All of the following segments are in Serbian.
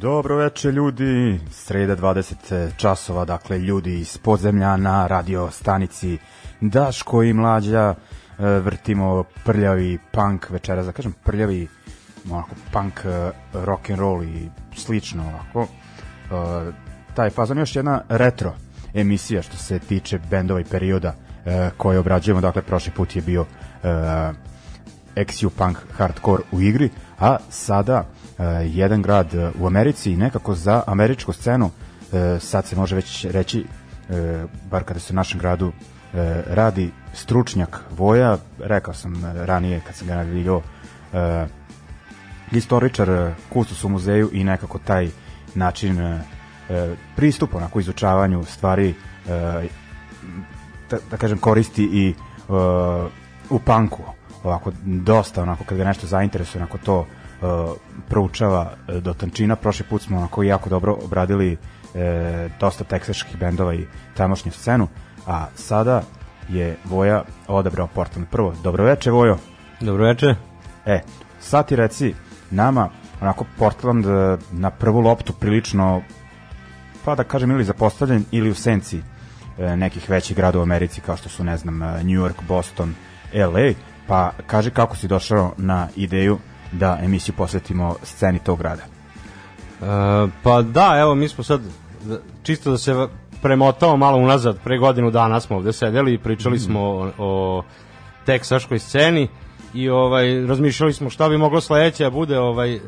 Dobro veče ljudi, sreda 20 časova, dakle ljudi iz podzemlja na radio stanici Daško i Mlađa. E, vrtimo prljavi punk večeras, da kažem prljavi onako punk e, rock and roll i slično ovako. E, taj fazon još jedna retro emisija što se tiče bendova i perioda koje obrađujemo, dakle prošli put je bio XU punk hardcore u igri, a sada jedan grad uh, u Americi i nekako za američku scenu uh, sad se može već reći bar kada se u našem gradu radi stručnjak Voja, rekao sam ranije kad sam ga najavljivao uh, istoričar kustos u muzeju i nekako taj način pristupa onako izučavanju stvari da, da kažem koristi i u panku ovako dosta onako kad ga nešto zainteresuje onako to uh, proučava uh, do tančina. Prošli put smo onako jako dobro obradili uh, dosta teksaških bendova i tamošnju scenu a sada je Voja odabrao Portland. Prvo dobro veče Vojo. Dobro veče e sad ti reci nama onako Portland uh, na prvu loptu prilično pa da kažem ili zapostavljen ili u senci uh, nekih većih gradova u Americi kao što su ne znam New York, Boston, LA pa kaži kako si došao na ideju da emisiju posvetimo sceni tog grada. E, pa da, evo mi smo sad čisto da se premotao malo unazad, pre godinu dana smo ovde sedeli i pričali mm. smo o, o teksaškoj sceni i ovaj razmišljali smo šta bi moglo sledeće da bude ovaj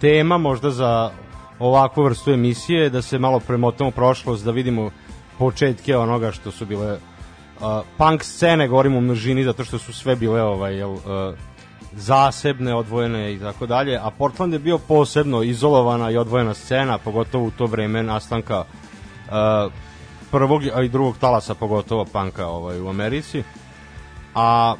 tema možda za ovakvu vrstu emisije da se malo premotamo prošlost da vidimo početke onoga što su bile uh, punk scene, govorimo o množini zato što su sve bile ovaj, jel, uh, zasebne, odvojene i tako dalje, a Portland je bio posebno izolovana i odvojena scena, pogotovo u to vreme nastanka uh, prvog a i drugog talasa, pogotovo panka ovaj, u Americi. A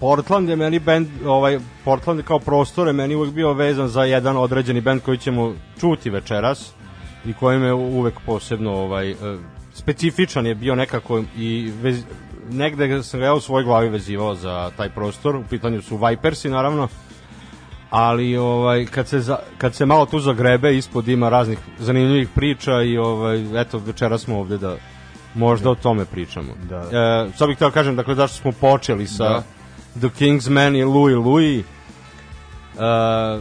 Portland je meni band, ovaj, Portland kao prostor je meni uvek bio vezan za jedan određeni band koji ćemo čuti večeras i koji me uvek posebno ovaj, specifičan je bio nekako i vez, negde sam ga ja u svojoj glavi vezivao za taj prostor, u pitanju su Vipersi naravno, ali ovaj kad se za, kad se malo tu zagrebe ispod ima raznih zanimljivih priča i ovaj eto večeras smo ovde da možda o tome pričamo. Da. E, sad bih htio da kažem dakle zašto smo počeli sa da. The Kingsman i Louis Louis. E,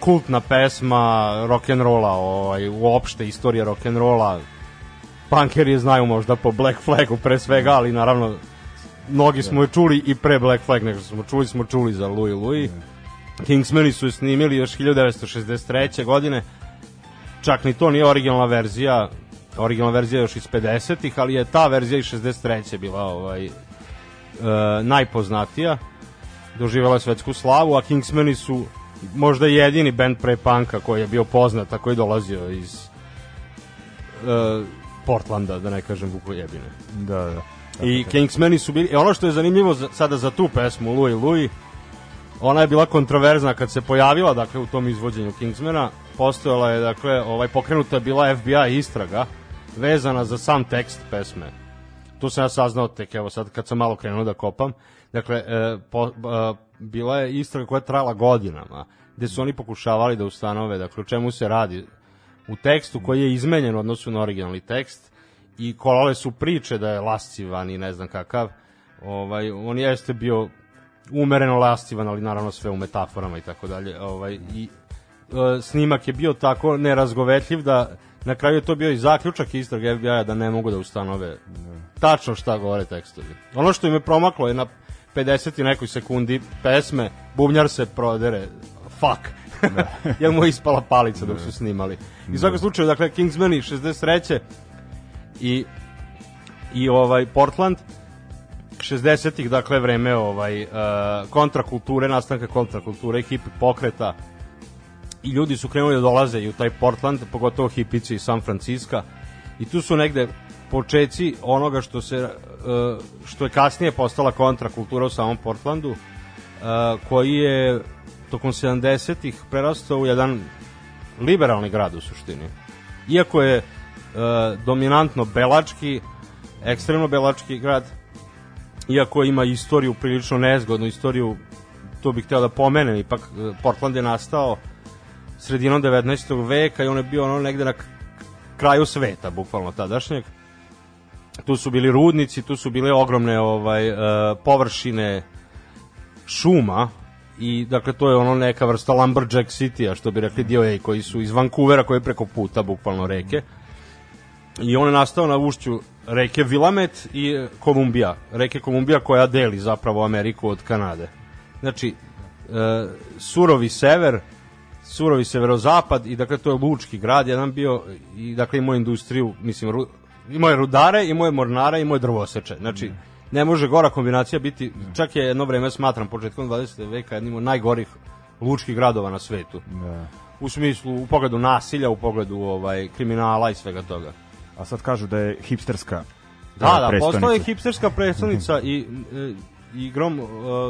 kultna pesma rock and rolla, ovaj uopšte istorija rock and rolla punkeri znaju možda po Black Flagu pre svega, ali naravno mnogi smo je čuli i pre Black Flag nego smo čuli, smo čuli za Louis Louis. Kingsmeni su je snimili još 1963. godine. Čak ni to nije originalna verzija, originalna verzija još iz 50-ih, ali je ta verzija iz 63. bila ovaj, e, najpoznatija. Doživjela svetsku slavu, a Kingsmeni su možda jedini band pre panka koji je bio poznat, a koji dolazio iz e, Portlanda, da ne kažem Vukojebine. Da, da. I Kingsmeni su bili, ono što je zanimljivo za, sada za tu pesmu Louis Louis, ona je bila kontroverzna kad se pojavila dakle u tom izvođenju Kingsmana, postojala je dakle ovaj pokrenuta je bila FBI istraga vezana za sam tekst pesme. Tu sam ja saznao tek evo sad kad sam malo krenuo da kopam. Dakle e, po, e, bila je istraga koja je trajala godinama gde su oni pokušavali da ustanove dakle o čemu se radi u tekstu koji je izmenjen u odnosu na originalni tekst i kolale su priče da je lascivan i ne znam kakav. Ovaj, on jeste bio umereno lascivan, ali naravno sve u metaforama i tako dalje. Ovaj, I e, snimak je bio tako nerazgovetljiv da na kraju je to bio i zaključak istrage FBI-a da ne mogu da ustanove tačno šta govore tekstovi. Ono što im je promaklo je na 50 i nekoj sekundi pesme, bubnjar se prodere, fuck, da. jer mu je ispala palica dok su snimali. I svakom slučaju, dakle, Kingsmeni 63. i i ovaj Portland 60-ih, dakle vreme ovaj uh, kontrakulture, nastanka kontrakulture, hipi pokreta i ljudi su krenuli da dolaze i u taj Portland, pogotovo hipici iz San Francisco i tu su negde počeci onoga što se uh, što je kasnije postala kontrakultura u samom Portlandu uh, koji je tokom 70-ih prerastao u jedan liberalni grad u suštini. Iako je e, dominantno belački, ekstremno belački grad, iako ima istoriju prilično nezgodnu istoriju, to bih hteo da pomenem, ipak e, Portland je nastao sredinom 19. veka i on je bio ono negde na kraju sveta, bukvalno tadašnjeg. Tu su bili rudnici, tu su bile ogromne ovaj uh, površine šuma i dakle to je ono neka vrsta Lumberjack City-a što bi rekli DOA koji su iz Vancouvera koji je preko puta bukvalno reke. I on je nastao na ušću reke Willamette i Kolumbija. Reke Kolumbija koja deli zapravo Ameriku od Kanade. Znači e, surovi sever surovi severozapad i dakle to je lučki grad jedan bio i dakle imao industriju mislim ru, imao je rudare imao je mornare imao je drvoseče. Znači mm ne može gora kombinacija biti, čak je jedno vreme smatram početkom 20. veka jednim od najgorih lučkih gradova na svetu. Da. U smislu, u pogledu nasilja, u pogledu ovaj kriminala i svega toga. A sad kažu da je hipsterska Da, da, da postoje hipsterska predstavnica i e, igrom uh,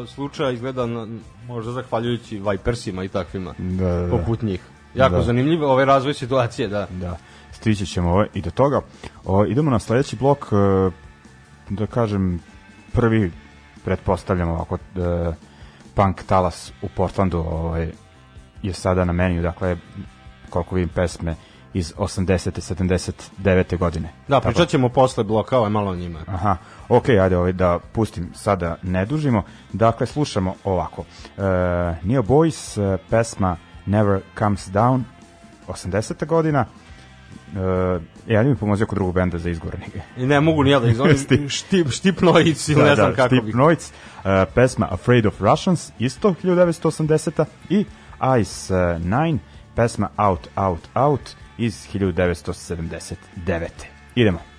slučaja izgleda na, možda zahvaljujući Vipersima i takvima da, da, da. poput njih. Jako da. zanimljiv ovaj razvoj situacije, da. Da. Stići ćemo ovaj, i do toga. O, idemo na sledeći blok, uh, da kažem, prvi, pretpostavljamo ovako, uh, punk talas u Portlandu ovaj, je sada na meniju, dakle, koliko vidim pesme iz 80. 79. godine. Da, pričat ćemo posle bloka, ovaj malo o njima. Aha, ok, ajde ovaj, da pustim sada ne dužimo. Dakle, slušamo ovako. Uh, Neo Boys, uh, pesma Never Comes Down, 80. godina, Uh, ja mi pomozio kod drugog benda za izgovor. I ne mogu ni ja da izgovorim. štip, štip Noic ili da, ne znam da, kako štip Noic, uh, pesma Afraid of Russians, isto 1980. I Ice uh, 9, pesma Out, Out, Out iz 1979. Idemo.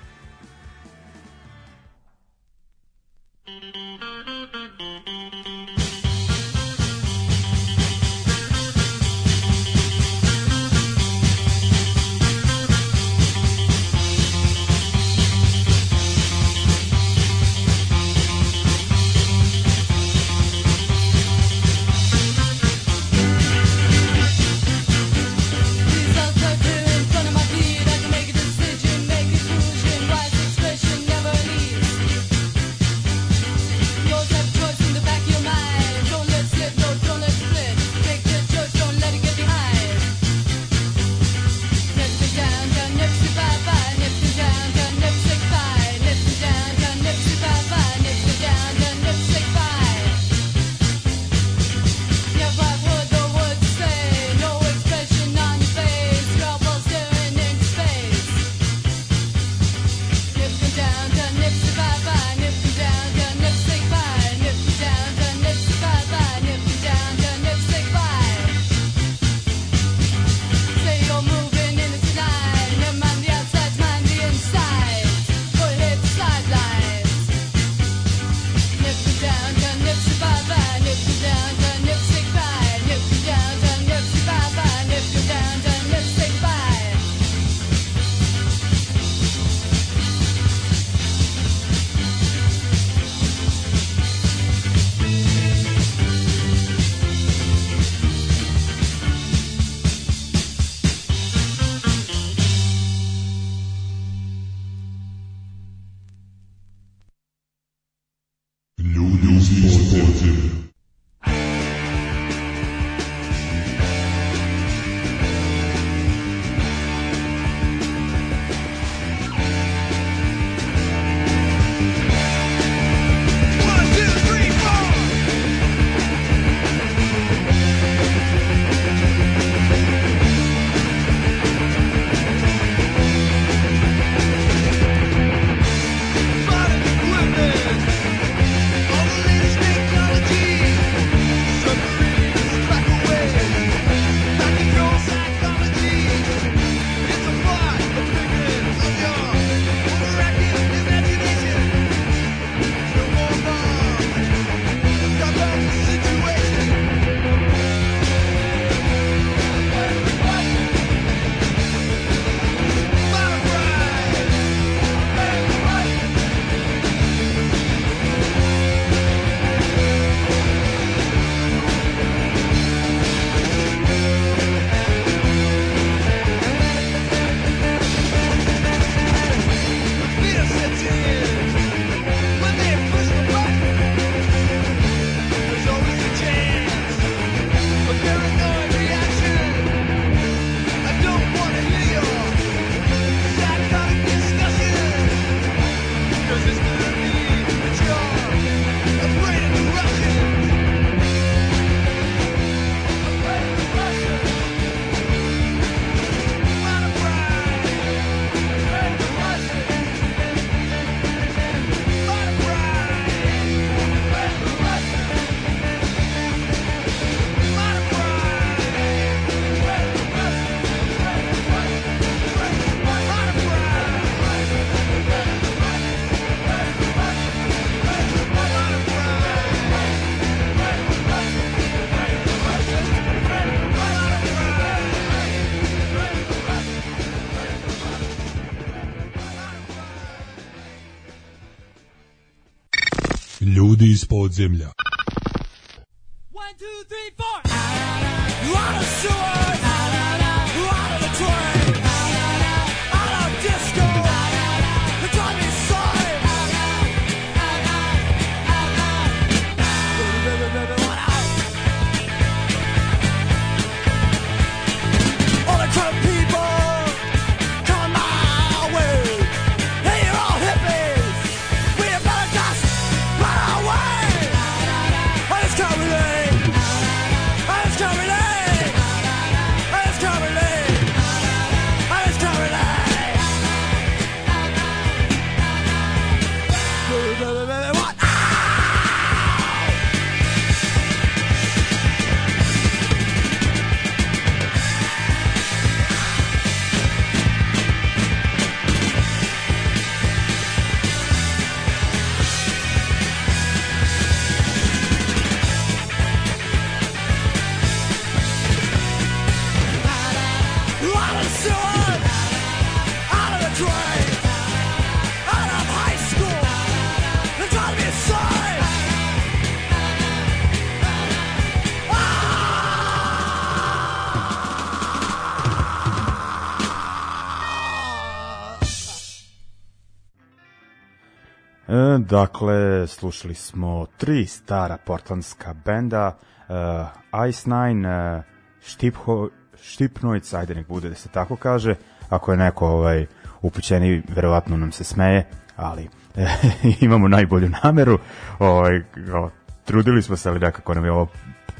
Dakle, slušali smo tri stara portlandska benda, uh, Ice Nine, uh, Štipho, Štipnojc, ajde nek bude da se tako kaže, ako je neko ovaj, upućeni, verovatno nam se smeje, ali e, imamo najbolju nameru, ovaj, o, trudili smo se, ali nekako nam je ovo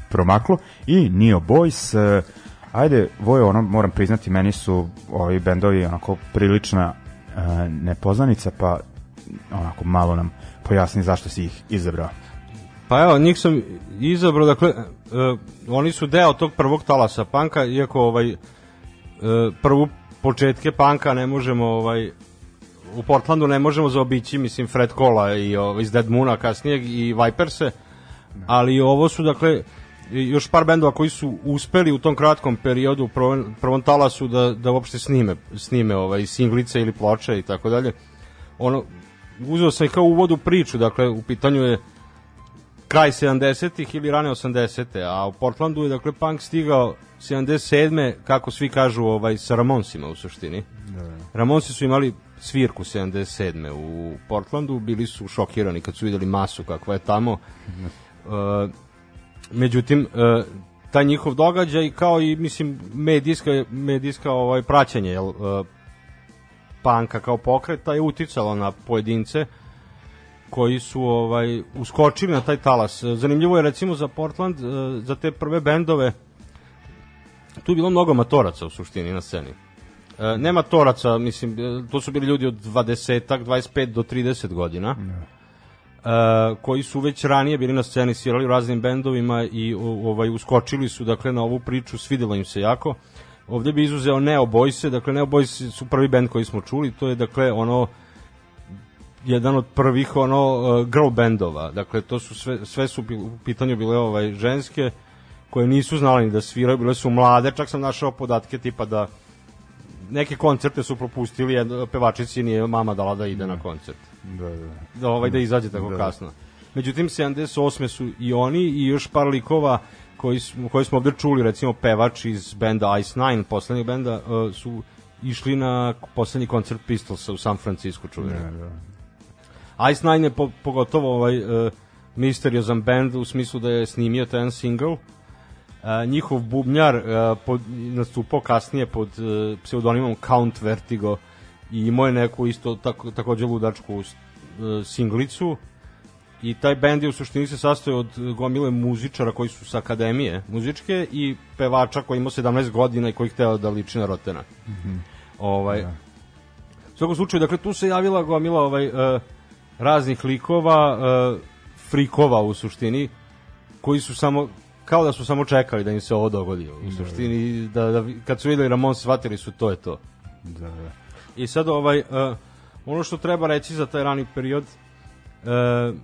promaklo, i Neo Boys, uh, ajde, Vojo, ono, moram priznati, meni su ovi bendovi onako prilična uh, nepoznanica, pa onako malo nam pojasni zašto si ih izabrao. Pa evo, njih sam izabrao, dakle, uh, oni su deo tog prvog talasa panka, iako ovaj, uh, prvu početke panka ne možemo ovaj, u Portlandu ne možemo zaobići, mislim, Fred Kola i ovaj, iz Dead Moona kasnije i Viperse, ali ovo su, dakle, još par bendova koji su uspeli u tom kratkom periodu u prvom, prvom talasu da, da uopšte snime, snime ovaj, singlice ili ploče i tako dalje. Ono, uzeo sam kao uvod u priču, dakle, u pitanju je kraj 70-ih ili rane 80-te, a u Portlandu je, dakle, punk stigao 77. kako svi kažu, ovaj, sa Ramonsima u suštini. Da. Ramonsi su imali svirku 77. u Portlandu, bili su šokirani kad su videli masu kakva je tamo. Uh, međutim, uh, taj njihov događaj kao i mislim medijska medijska ovaj praćenje jel, uh, panka kao pokreta je uticalo na pojedince koji su ovaj uskočili na taj talas. Zanimljivo je recimo za Portland, uh, za te prve bendove tu je bilo mnogo matoraca u suštini na sceni. Uh, nema toraca, mislim, to su bili ljudi od 20 25 do 30 godina. Ne koji su već ranije bili na sceni, svirali u raznim bendovima i ovaj uskočili su dakle na ovu priču, svidelo im se jako. Ovde bi izuzeo Neo Boyse, dakle Neo Boys su prvi bend koji smo čuli, to je dakle ono jedan od prvih ono uh, girl bendova. Dakle to su sve sve su u pitanju bile ovaj ženske koje nisu znale ni da sviraju, bile su mlade, čak sam našao podatke tipa da neke koncerte su propustili, jedna pevačici nije mama dala da ide na koncert. Da, da. Da, ovaj, da izađe tako da. kasno. Međutim, 78. su i oni i još par likova koji smo, koji smo ovde čuli, recimo pevač iz benda Ice Nine, poslednjeg benda, uh, su išli na poslednji koncert Pistolsa u San Francisco, čuveni. Da, da. Ice Nine je po, pogotovo ovaj uh, misteriozan band u smislu da je snimio ten single, Uh, njihov bubnjar uh, pod, nastupao kasnije pod uh, pseudonimom Count Vertigo i imao je neku isto tako, takođe ludačku uh, singlicu i taj bend je u suštini se sastoji od gomile muzičara koji su sa akademije muzičke i pevača koji ima 17 godina i koji hteo da liči na Rotena. Mm -hmm. ovaj, ja. U svakom slučaju, dakle, tu se javila gomila ovaj, uh, raznih likova, uh, frikova u suštini, koji su samo kao da su samo čekali da im se ovo dogodi u da, suštini da, da, kad su videli Ramon shvatili su to je to da, da. i sad ovaj uh, ono što treba reći za taj rani period uh,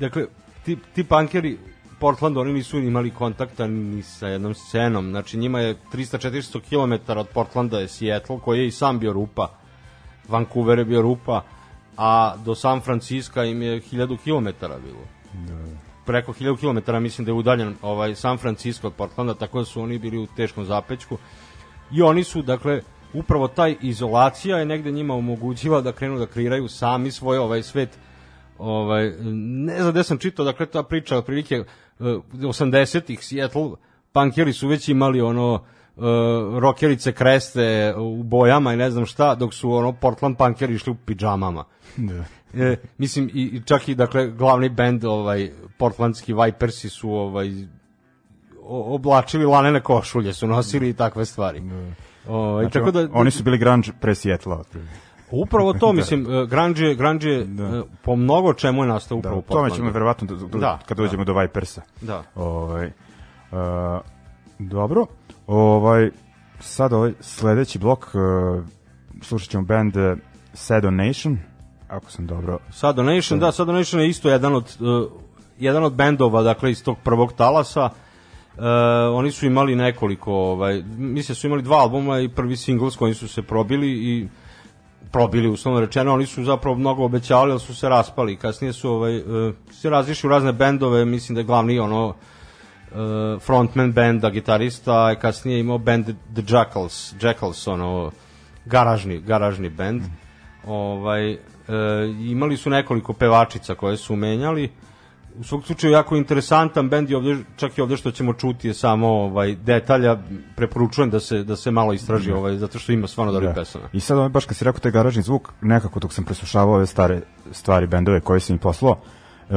dakle ti, ti pankeri Portland oni nisu imali kontakta ni sa jednom scenom. Znači njima je 300-400 km od Portlanda je Seattle koji je i sam bio rupa. Vancouver je bio rupa a do San Francisco im je 1000 km bilo. Da, preko 1000 km mislim da je udaljen ovaj San Francisco od Portlanda, tako da su oni bili u teškom zapećku. I oni su, dakle, upravo taj izolacija je negde njima omogućivala da krenu da kreiraju sami svoj ovaj svet ovaj ne znam gde sam čitao dakle ta priča otprilike uh, 80-ih Seattle punkeri su već imali ono uh, rokerice kreste u bojama i ne znam šta dok su ono Portland punkeri išli u pidžamama. Da. E, mislim i, čak i dakle glavni bend ovaj portlandski Vipersi su ovaj oblačili lanene košulje su nosili i takve stvari. Da. Ovaj znači, tako da oni su bili grunge pre Seattle Upravo to, da. mislim, uh, grunge, grunge da. po mnogo čemu je nastao upravo da, u Portlandu. Tome ćemo verovatno do, do, da, kad dođemo da. do Vipersa. Da. Ovaj, uh, dobro, ovaj, sad ovaj sledeći blok uh, slušat ćemo band uh, Sad Nation, ako sam dobro. Sad Donation, da, Sad Donation je isto jedan od uh, jedan od bendova, dakle iz tog prvog talasa. Uh, oni su imali nekoliko, ovaj, mislim da su imali dva albuma i prvi singl s kojim su se probili i probili uslovno rečeno, oni su zapravo mnogo obećavali, ali su se raspali. Kasnije su ovaj, uh, se razišli u razne bendove, mislim da je glavni ono uh, frontman benda, gitarista, kasnije imao band The Jackals, Jackals, ono, garažni, garažni bend. Mm. Ovaj, E, imali su nekoliko pevačica koje su menjali. U svog slučaju jako interesantan bend je ovde, čak i ovde što ćemo čuti je samo ovaj detalja, preporučujem da se da se malo istraži Da. ovaj zato što ima stvarno dobrih Da. pesama. I sad ovaj, baš kad si rekao taj garažni zvuk, nekako dok sam preslušavao ove stare stvari bendove koje sam im poslao, e,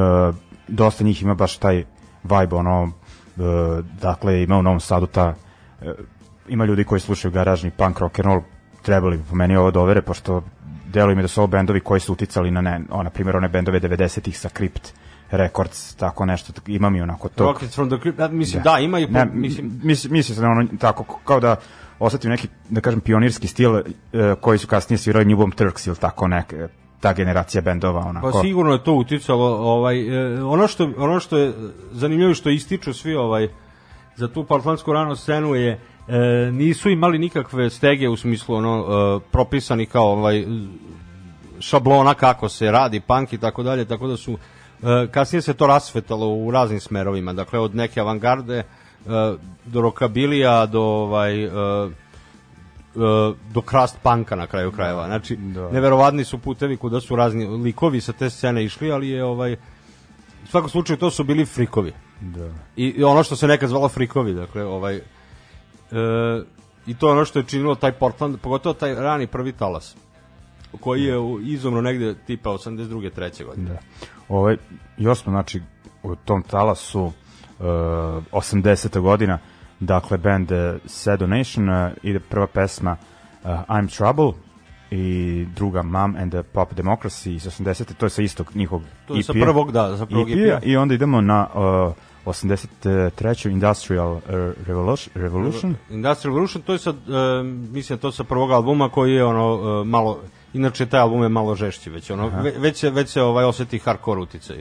dosta njih ima baš taj vibe, ono, e, dakle, ima u Novom Sadu ta, e, ima ljudi koji slušaju garažni punk rock and roll, trebali bi po meni ovo dovere, pošto deluje mi da su ovo bendovi koji su uticali na, ne, o, na primjer, one bendove 90-ih sa Crypt Records, tako nešto, ima mi onako to. Rockets from the Crypt, da, mislim, da, ima i, po, Ne, mislim, mislim, mislim da ono tako kao da osetim neki da kažem pionirski stil e, koji su kasnije svirali New Bomb Turks ili tako neke ta generacija bendova onako. Pa sigurno je to uticalo ovaj e, ono što ono što je zanimljivo što ističu svi ovaj za tu portlandsku rano scenu je e, nisu imali nikakve stege u smislu ono e, propisani kao ovaj šablona kako se radi punk i tako dalje tako da su kasnije se to rasvetalo u raznim smerovima dakle od neke avangarde e, do rokabilija do ovaj e, e, do krast panka na kraju krajeva. Znači, Da. neverovatni su putevi kuda su razni likovi sa te scene išli, ali je ovaj u svakom slučaju to su bili frikovi. Da. I, i ono što se nekad zvalo frikovi, dakle, ovaj e, i to je ono što je činilo taj Portland, pogotovo taj rani prvi talas koji je izumro negde tipa 82. treće godine. Da. Ovaj još smo znači u tom talasu uh, 80. godina dakle band uh, Sad Donation uh, ide prva pesma uh, I'm Trouble i druga Mom and the Pop Democracy iz 80. to je sa istog njihovog To je sa EP-a. prvog, da, sa prvog EP-a, EP-a. i onda idemo na uh, 83. Industrial uh, Revolution, Revolution. Industrial Revolution, to je sa, e, mislim, to sa prvog albuma koji je ono e, malo, inače taj album je malo žešći već, ono, ve, već se, već se ovaj oseti hardcore uticaj.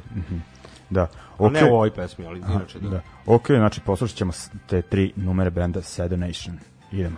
Da. Okay. Okay. Ne u ovoj pesmi, ali inače da. Da. Ok, znači poslušat ćemo s- te tri numere benda Sad Donation. Idemo.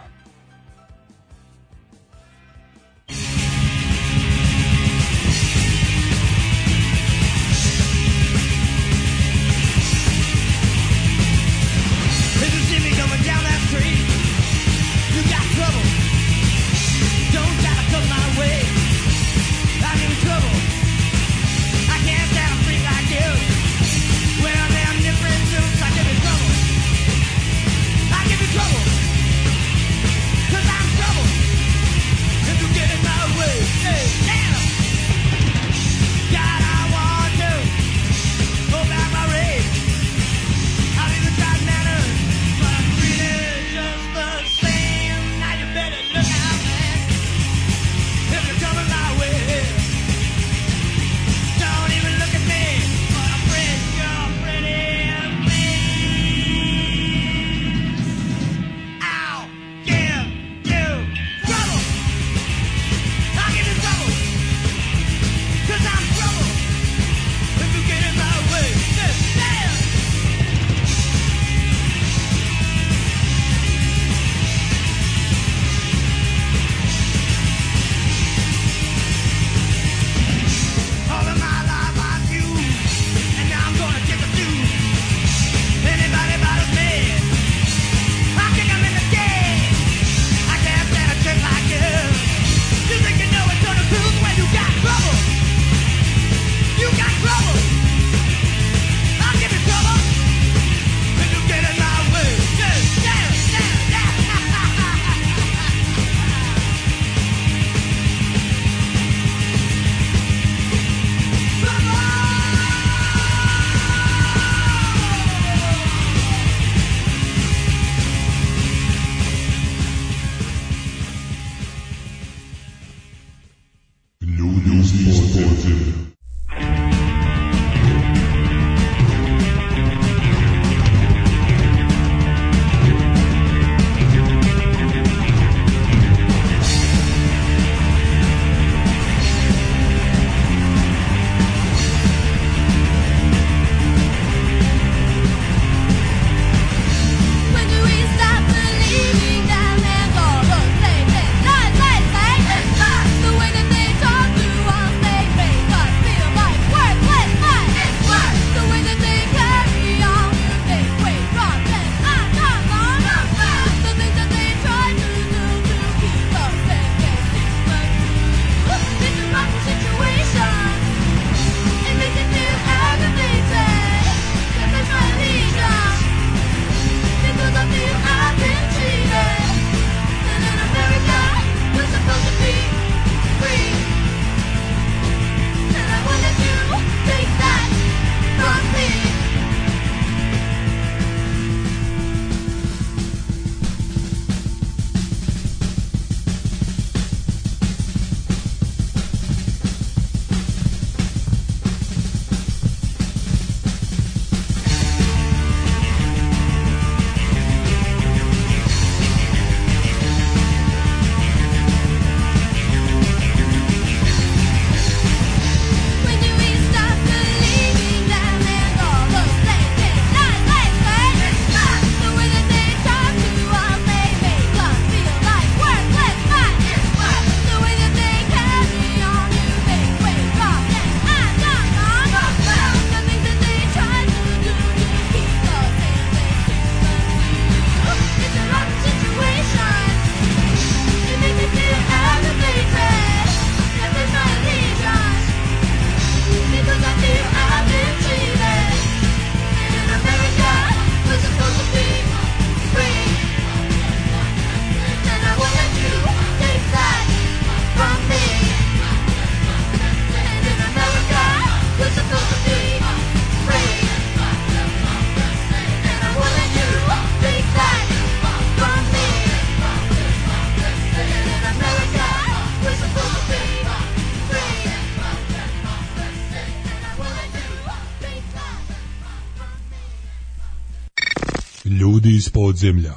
Iz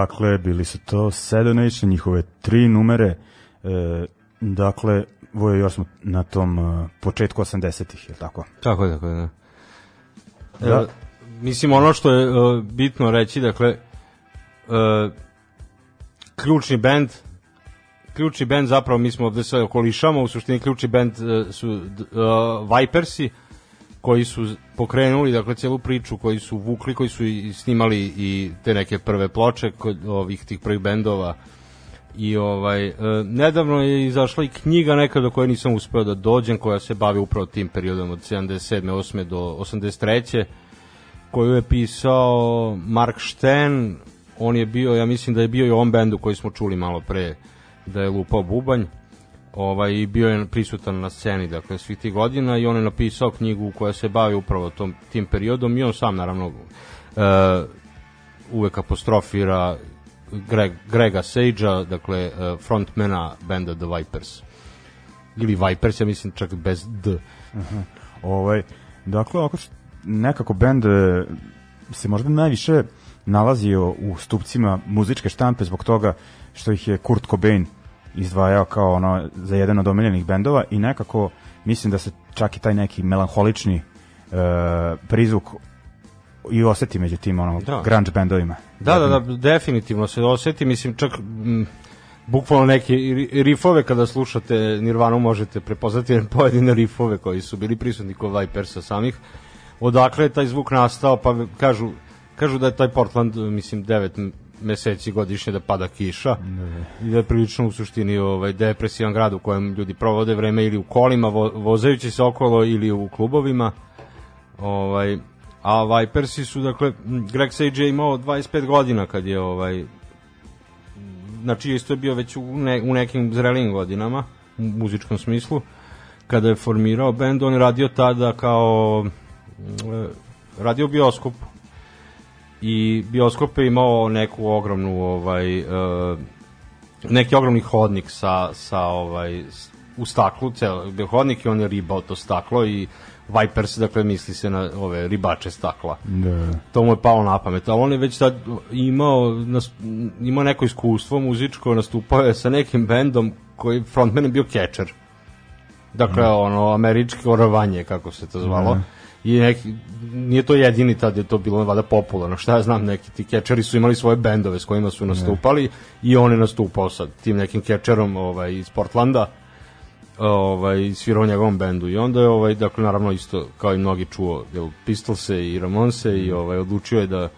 Dakle, bili su to Sad Nation, njihove tri numere. E, dakle, Vojo još smo na tom e, početku 80-ih, je li tako? Tako je, tako je, da. Da. Evo, mislim, ono što je uh, bitno reći, dakle, uh, ključni bend, ključni bend zapravo mi smo ovde sve okolišamo, u suštini ključni bend uh, su uh, Vipersi, koji su pokrenuli dakle celu priču, koji su vukli, koji su i snimali i te neke prve ploče kod ovih tih prvih bendova. I ovaj e, nedavno je izašla i knjiga neka do koje nisam uspeo da dođem, koja se bavi upravo tim periodom od 77. 8. do 83. koju je pisao Mark Sten, on je bio, ja mislim da je bio i ovom bendu koji smo čuli malo pre da je lupao bubanj ovaj, bio je prisutan na sceni dakle, svih tih godina i on je napisao knjigu koja se bavi upravo tom, tim periodom i on sam naravno uh, uvek apostrofira Greg, Grega Sage-a, dakle uh, frontmana benda The Vipers. Ili Vipers, ja mislim čak bez D. Ovaj, dakle, što nekako bend e, se možda najviše nalazio u stupcima muzičke štampe zbog toga što ih je Kurt Cobain izdvajao kao ono za jedan od omiljenih bendova i nekako mislim da se čak i taj neki melanholični e, prizvuk i oseti među tim ono, Da. grunge bendovima. Da, da, da, definitivno se oseti, mislim čak m, bukvalno neke ri- rifove kada slušate Nirvanu možete prepoznati pojedine rifove koji su bili prisutni kod Vipersa samih. Odakle je taj zvuk nastao, pa kažu, kažu da je taj Portland, mislim, 9 meseci godišnje da pada kiša. I da je prilično u suštini ovaj, depresivan grad u kojem ljudi provode vreme ili u kolima vo, vozajući se okolo ili u klubovima. Ovaj, a Vipersi su dakle Greg Sage je imao 25 godina kad je ovaj znači isto je bio već u, ne, u nekim zrelim godinama u muzičkom smislu. Kada je formirao bend on je radio tada kao e, radio u bioskopu i bioskop je imao neku ogromnu ovaj e, neki ogromni hodnik sa, sa ovaj u staklu ceo bio hodnik i on je ribao to staklo i Vipers, dakle misli se na ove ribače stakla Da. to mu je palo na pamet, ali on je već tad imao, nas, imao neko iskustvo muzičko, nastupao je sa nekim bendom koji frontman je bio catcher. Dakle, ono, američki oravanje, kako se to zvalo. I neki, nije to jedini tad je to bilo vada popularno, šta ja znam, neki ti catcheri su imali svoje bendove s kojima su nastupali i on je nastupao sa tim nekim catcherom ovaj, iz Portlanda ovaj svirao njegovom bendu. I onda je ovaj dakle naravno isto kao i mnogi čuo jel Pistolse i Ramonse i ovaj odlučio je da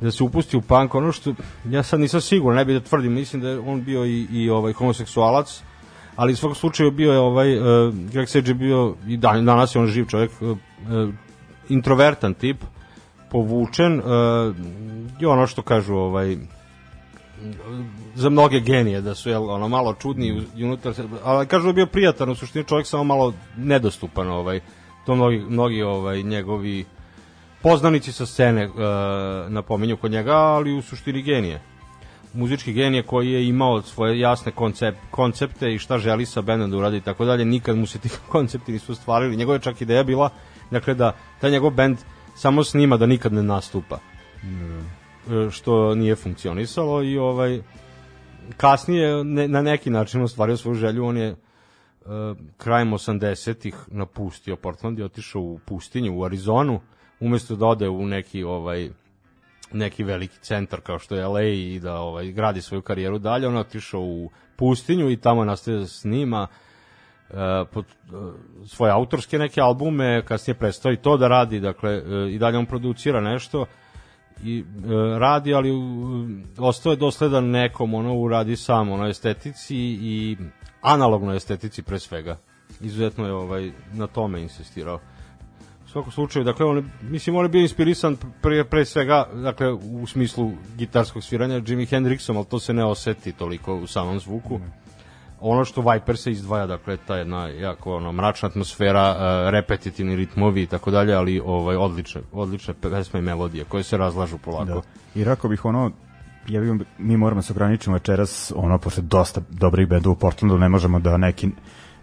da se upusti u punk. Ono što ja sad nisam siguran ne bih da tvrdim mislim da je on bio i, i ovaj homoseksualac ali u svakom slučaju bio je ovaj uh, Greg Sage je bio i dan, danas je on živ čovjek uh, introvertan tip, povučen uh, i ono što kažu ovaj za mnoge genije da su jel, ono malo čudni i unutar ali kažu da je bio prijatan u suštini čovjek samo malo nedostupan ovaj to mnogi, mnogi ovaj njegovi poznanici sa scene uh, napominju kod njega ali u suštini genije muzički genije koji je imao svoje jasne koncep, koncepte i šta želi sa bendom da uradi i tako dalje, nikad mu se ti koncepti nisu ostvarili. Njegova je čak ideja bila dakle da taj njegov bend samo snima da nikad ne nastupa. Mm. Što nije funkcionisalo i ovaj kasnije ne, na neki način ostvario svoju želju, on je uh, krajem 80-ih napustio Portland i otišao u pustinju u Arizonu umesto da ode u neki ovaj neki veliki centar kao što je LA i da ovaj gradi svoju karijeru dalje, on otišao u pustinju i tamo nastavio da snima uh, pod, uh, svoje autorske neke albume, kasnije prestao i to da radi, dakle uh, i dalje on producira nešto i radi, ali ostao je dosledan nekom, ono uradi sam, ono estetici i analognoj estetici pre svega. Izuzetno je ovaj na tome insistirao svakom slučaju, dakle, on, mislim, on je bio inspirisan pre, pre svega, dakle, u smislu gitarskog sviranja Jimi Hendrixom, ali to se ne oseti toliko u samom zvuku. Mm. Ono što Viper se izdvaja, dakle, ta jedna jako ono, mračna atmosfera, uh, repetitivni ritmovi i tako dalje, ali ovaj, odlične, odlične pesme i melodije koje se razlažu polako. Da. I rekao bih ono, ja bih, mi moramo se ograničiti večeras, ono, posle dosta dobrih benda u Portlandu, ne možemo da neki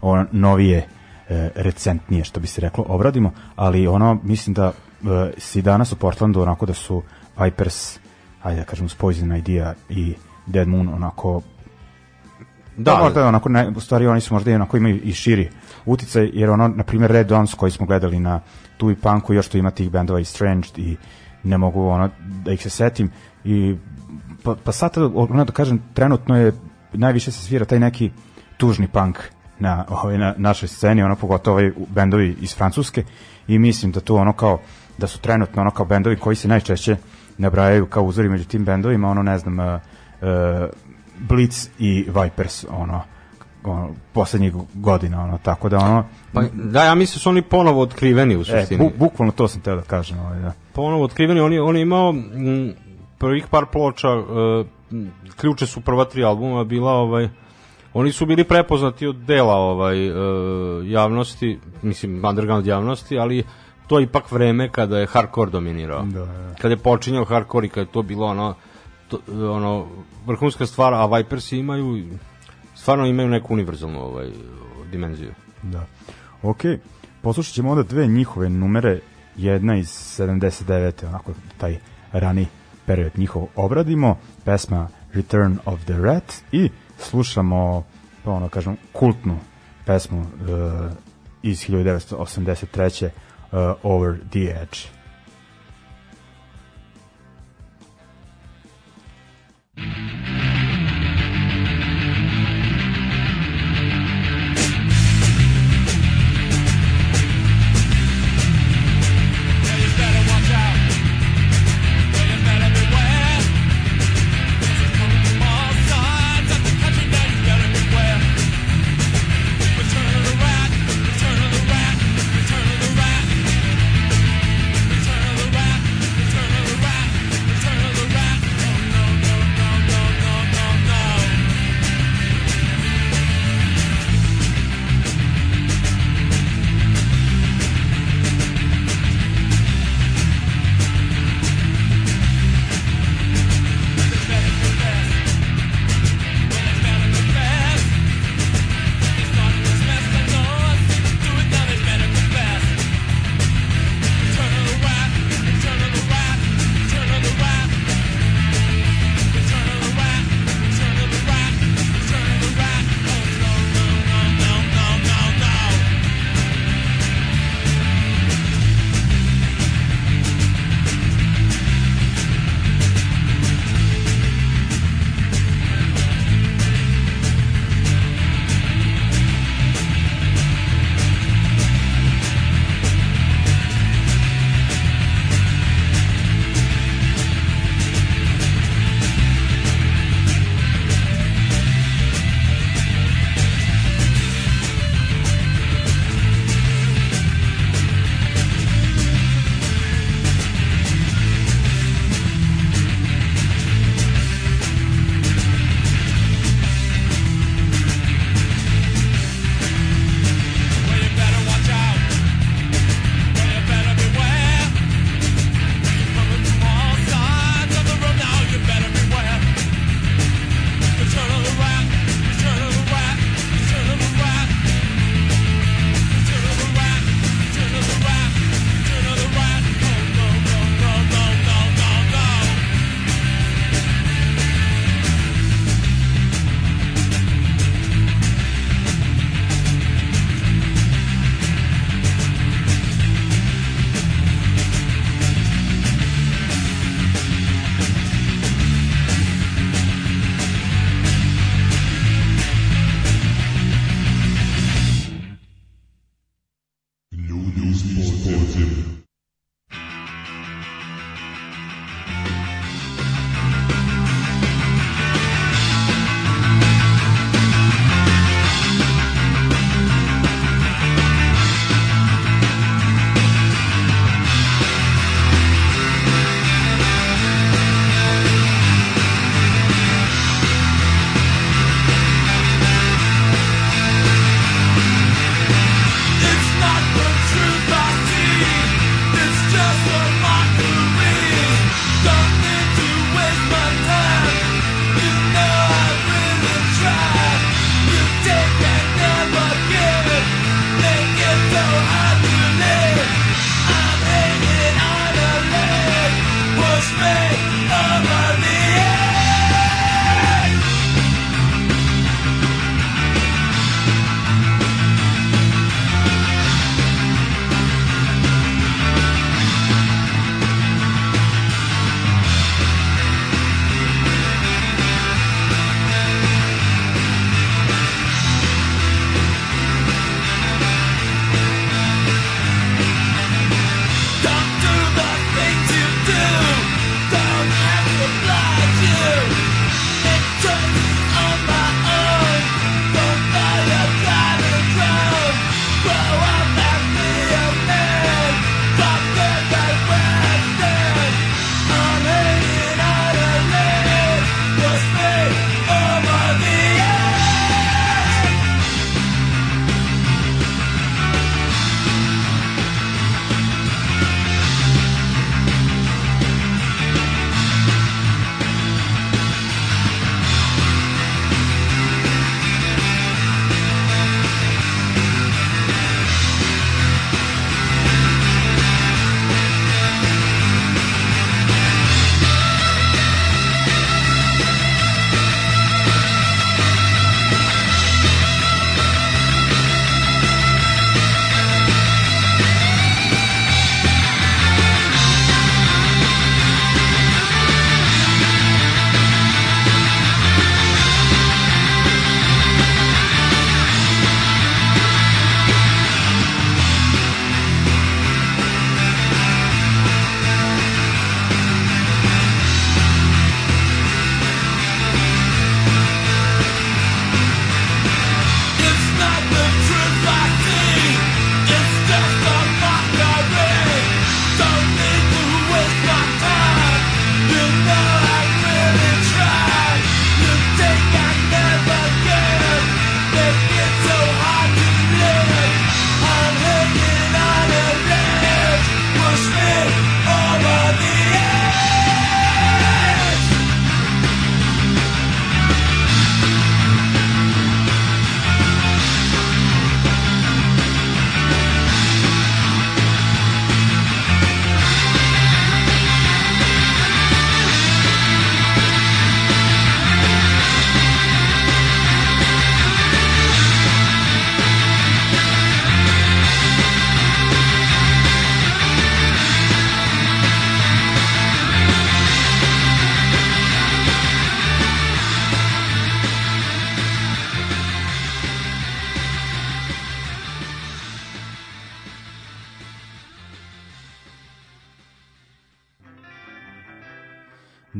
ono, novije e, recentnije, što bi se reklo, obradimo, ali ono, mislim da e, si danas u Portlandu onako da su Vipers, ajde da kažem, Poison Idea i Dead Moon onako Da, da možda onako ne, u stvari oni su možda i onako imaju i širi uticaj, jer ono, na primjer, Red Dons koji smo gledali na tu i Punku, još tu ima tih bendova i Strange i ne mogu ono, da ih se setim i pa, pa sad, ono da kažem, trenutno je najviše se svira taj neki tužni punk na, ovaj, na našoj sceni, ono pogotovo ovaj bendovi iz Francuske i mislim da tu ono kao da su trenutno ono kao bendovi koji se najčešće nabrajaju kao uzori među tim bendovima, ono ne znam uh, uh, Blitz i Vipers, ono ono, poslednjih godina, ono, tako da ono... Pa, da, ja mislim da su oni ponovo otkriveni u e, suštini. E, bu, bukvalno to sam teo da kažem. Ovaj, da. Ponovo otkriveni, oni, oni imao m, prvih par ploča, uh, ključe su prva tri albuma bila ovaj, oni su bili prepoznati od dela ovaj uh, javnosti, mislim underground javnosti, ali to je ipak vreme kada je hardcore dominirao. Da, da. Kada je počinjao hardcore i kada je to bilo ono to, ono vrhunska stvar, a Vipers imaju stvarno imaju neku univerzalnu ovaj dimenziju. Da. Ok, poslušat ćemo onda dve njihove numere, jedna iz 79. onako taj rani period njihov obradimo, pesma Return of the Rat i slušamo ono kažem kultnu pesmu uh, iz 1983. Uh, eh, Over the Edge. Thank you.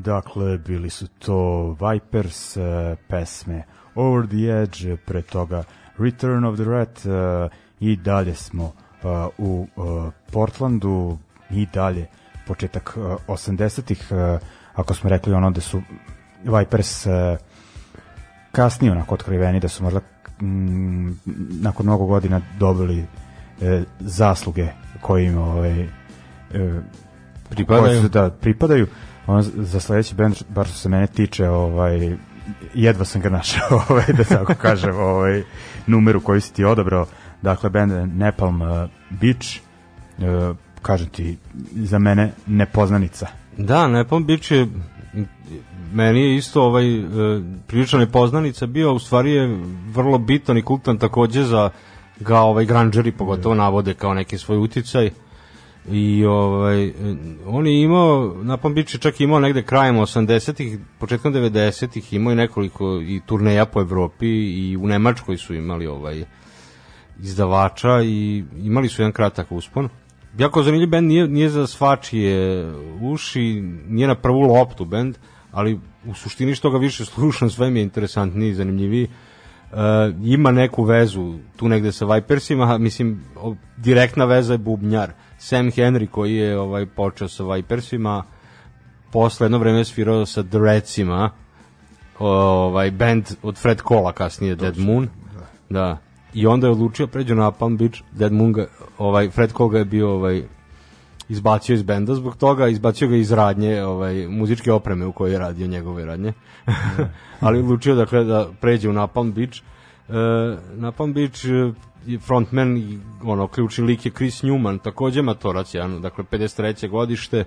Dakle, bili su to Vipers, uh, pesme Over the Edge, pre toga Return of the Rat uh, i dalje smo uh, u Portlandu i dalje početak uh, 80-ih, uh, ako smo rekli ono da su Vipers kasnije onako otkriveni da su možda mm, nakon mnogo godina dobili e, zasluge koje im ovaj, e, Pripadaju. koje su, da, pripadaju on, za sledeći band, bar što se mene tiče ovaj, jedva sam ga našao ovaj, da tako kažem ovaj, numeru koju si ti odabrao. Dakle band Napalm uh, Beach uh, kažem ti za mene nepoznanica. Da, Nepal Beach je meni je isto ovaj e, prilično nepoznanica bio, u stvari je vrlo bitan i kultan takođe za ga ovaj granđeri pogotovo navode kao neki svoj uticaj i ovaj on je imao Napalm Beach je čak imao negde krajem 80-ih, početkom 90-ih imao je nekoliko i turneja po Evropi i u Nemačkoj su imali ovaj izdavača i imali su jedan kratak uspon. Jako zanimljiv bend, nije, nije za svačije uši, nije na prvu loptu bend, ali u suštini što ga više slušam, sve mi je interesantniji i zanimljiviji. Uh, ima neku vezu tu negde sa Vipersima, mislim, direktna veza je bubnjar. Sam Henry koji je ovaj počeo sa Vipersima, posle jedno vreme svirao sa The Redsima, ovaj band od Fred Cola kasnije Dead Moon. Da. I onda je odlučio pređe na Palm Beach, Dead Moon ga, ovaj Fred Cole ga je bio ovaj izbacio iz benda zbog toga, izbacio ga iz radnje, ovaj muzičke opreme u kojoj je radio njegove radnje. Ali odlučio dakle da pređe u Napalm Beach. E, Napalm Beach frontman i ono ključni lik je Chris Newman, takođe matorac jedan, dakle 53. godište.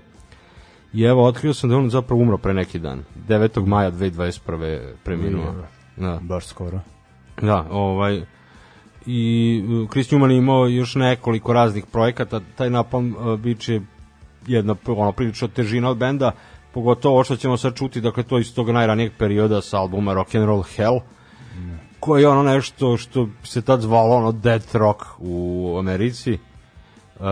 I evo otkrio sam da on zapravo umro pre neki dan. 9. maja 2021. preminuo. Da. baš skoro Da, ovaj i uh, Chris Newman je imao još nekoliko raznih projekata, taj Napalm uh, Beach je jedna ono, prilično težina od benda, pogotovo ovo što ćemo sad čuti, dakle to iz tog najranijeg perioda sa albuma Rock and Roll Hell, koji je ono nešto što se tad zvalo ono death rock u Americi, uh,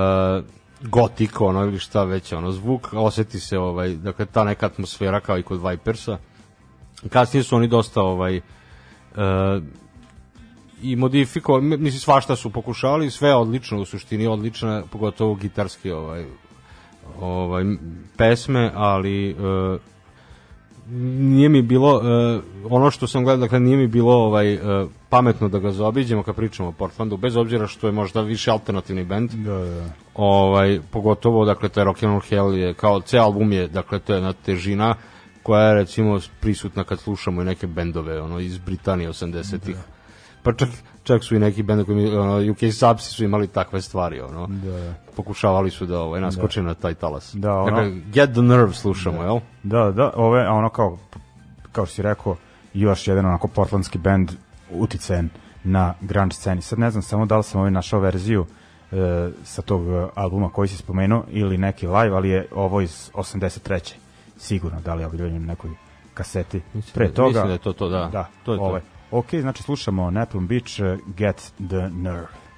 gotik ono ili šta već ono zvuk, oseti se ovaj, dakle ta neka atmosfera kao i kod Vipersa. Kasnije su oni dosta ovaj, uh, i modifikovali, mislim svašta su pokušali, sve odlično u suštini, odlična, pogotovo gitarski ovaj, ovaj pesme, ali e, nije mi bilo e, ono što sam gledao, dakle nije mi bilo ovaj e, pametno da ga zaobiđemo kad pričamo o Portlandu, bez obzira što je možda više alternativni bend. da, da. Ovaj pogotovo dakle taj Rock and Roll Hell je kao ceo album je dakle to je jedna težina koja je recimo prisutna kad slušamo i neke bendove ono iz Britanije 80-ih. Pa čak, čak su i neki bendovi koji mi, ono, UK Subsi su imali takve stvari ono. Da. Pokušavali su da ovaj naskoče na taj talas. Da, ono- dakle, Get the Nerve slušamo, jel? Da, da, ove, a ono kao, kao si rekao, još jedan onako portlandski band uticajan na grunge sceni. Sad ne znam samo da li sam ovaj našao verziju e, sa tog e, albuma koji si spomenuo ili neki live, ali je ovo iz 83. Sigurno, da li je objavljeno na nekoj kaseti. Pre da- toga, mislim da je to to, da. Da, To je to. Ok, znači slušamo Napalm Beach, Get the Nerve.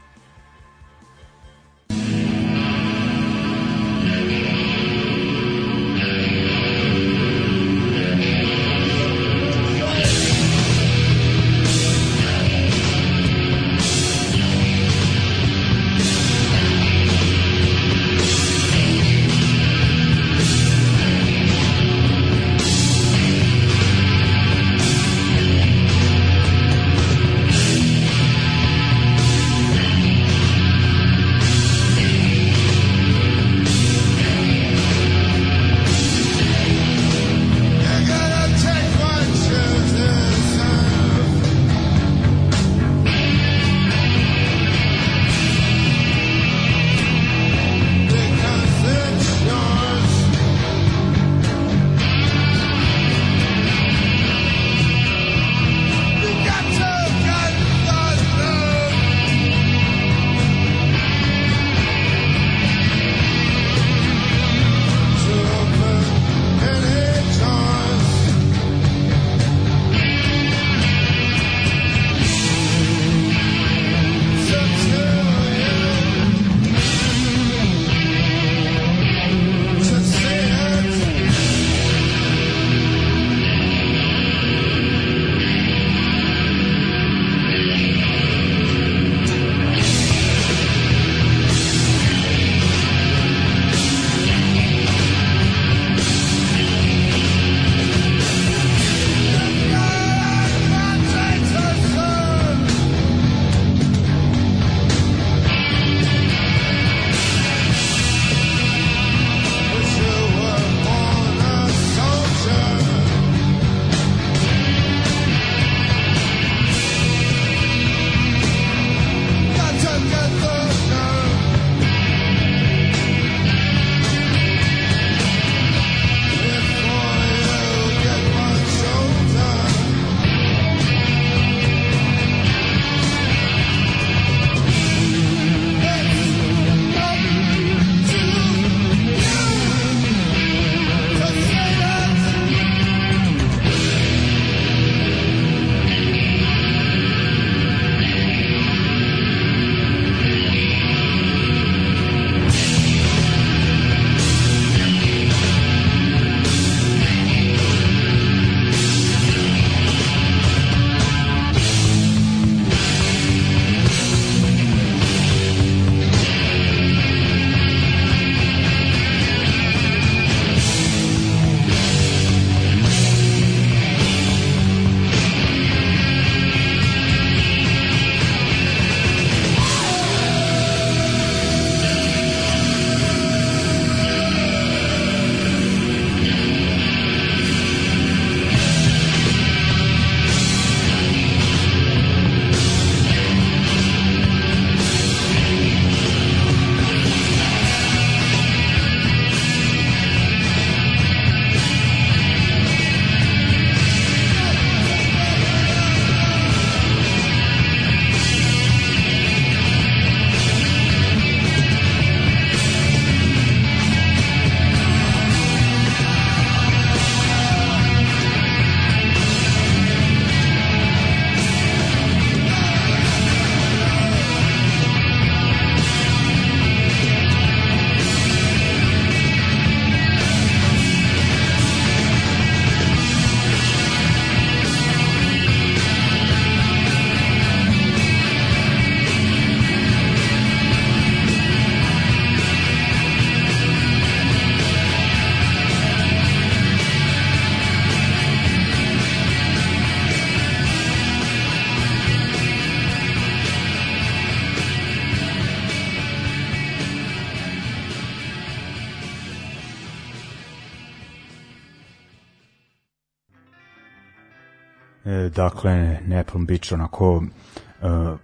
Dakle, Nepal Beach, onako uh,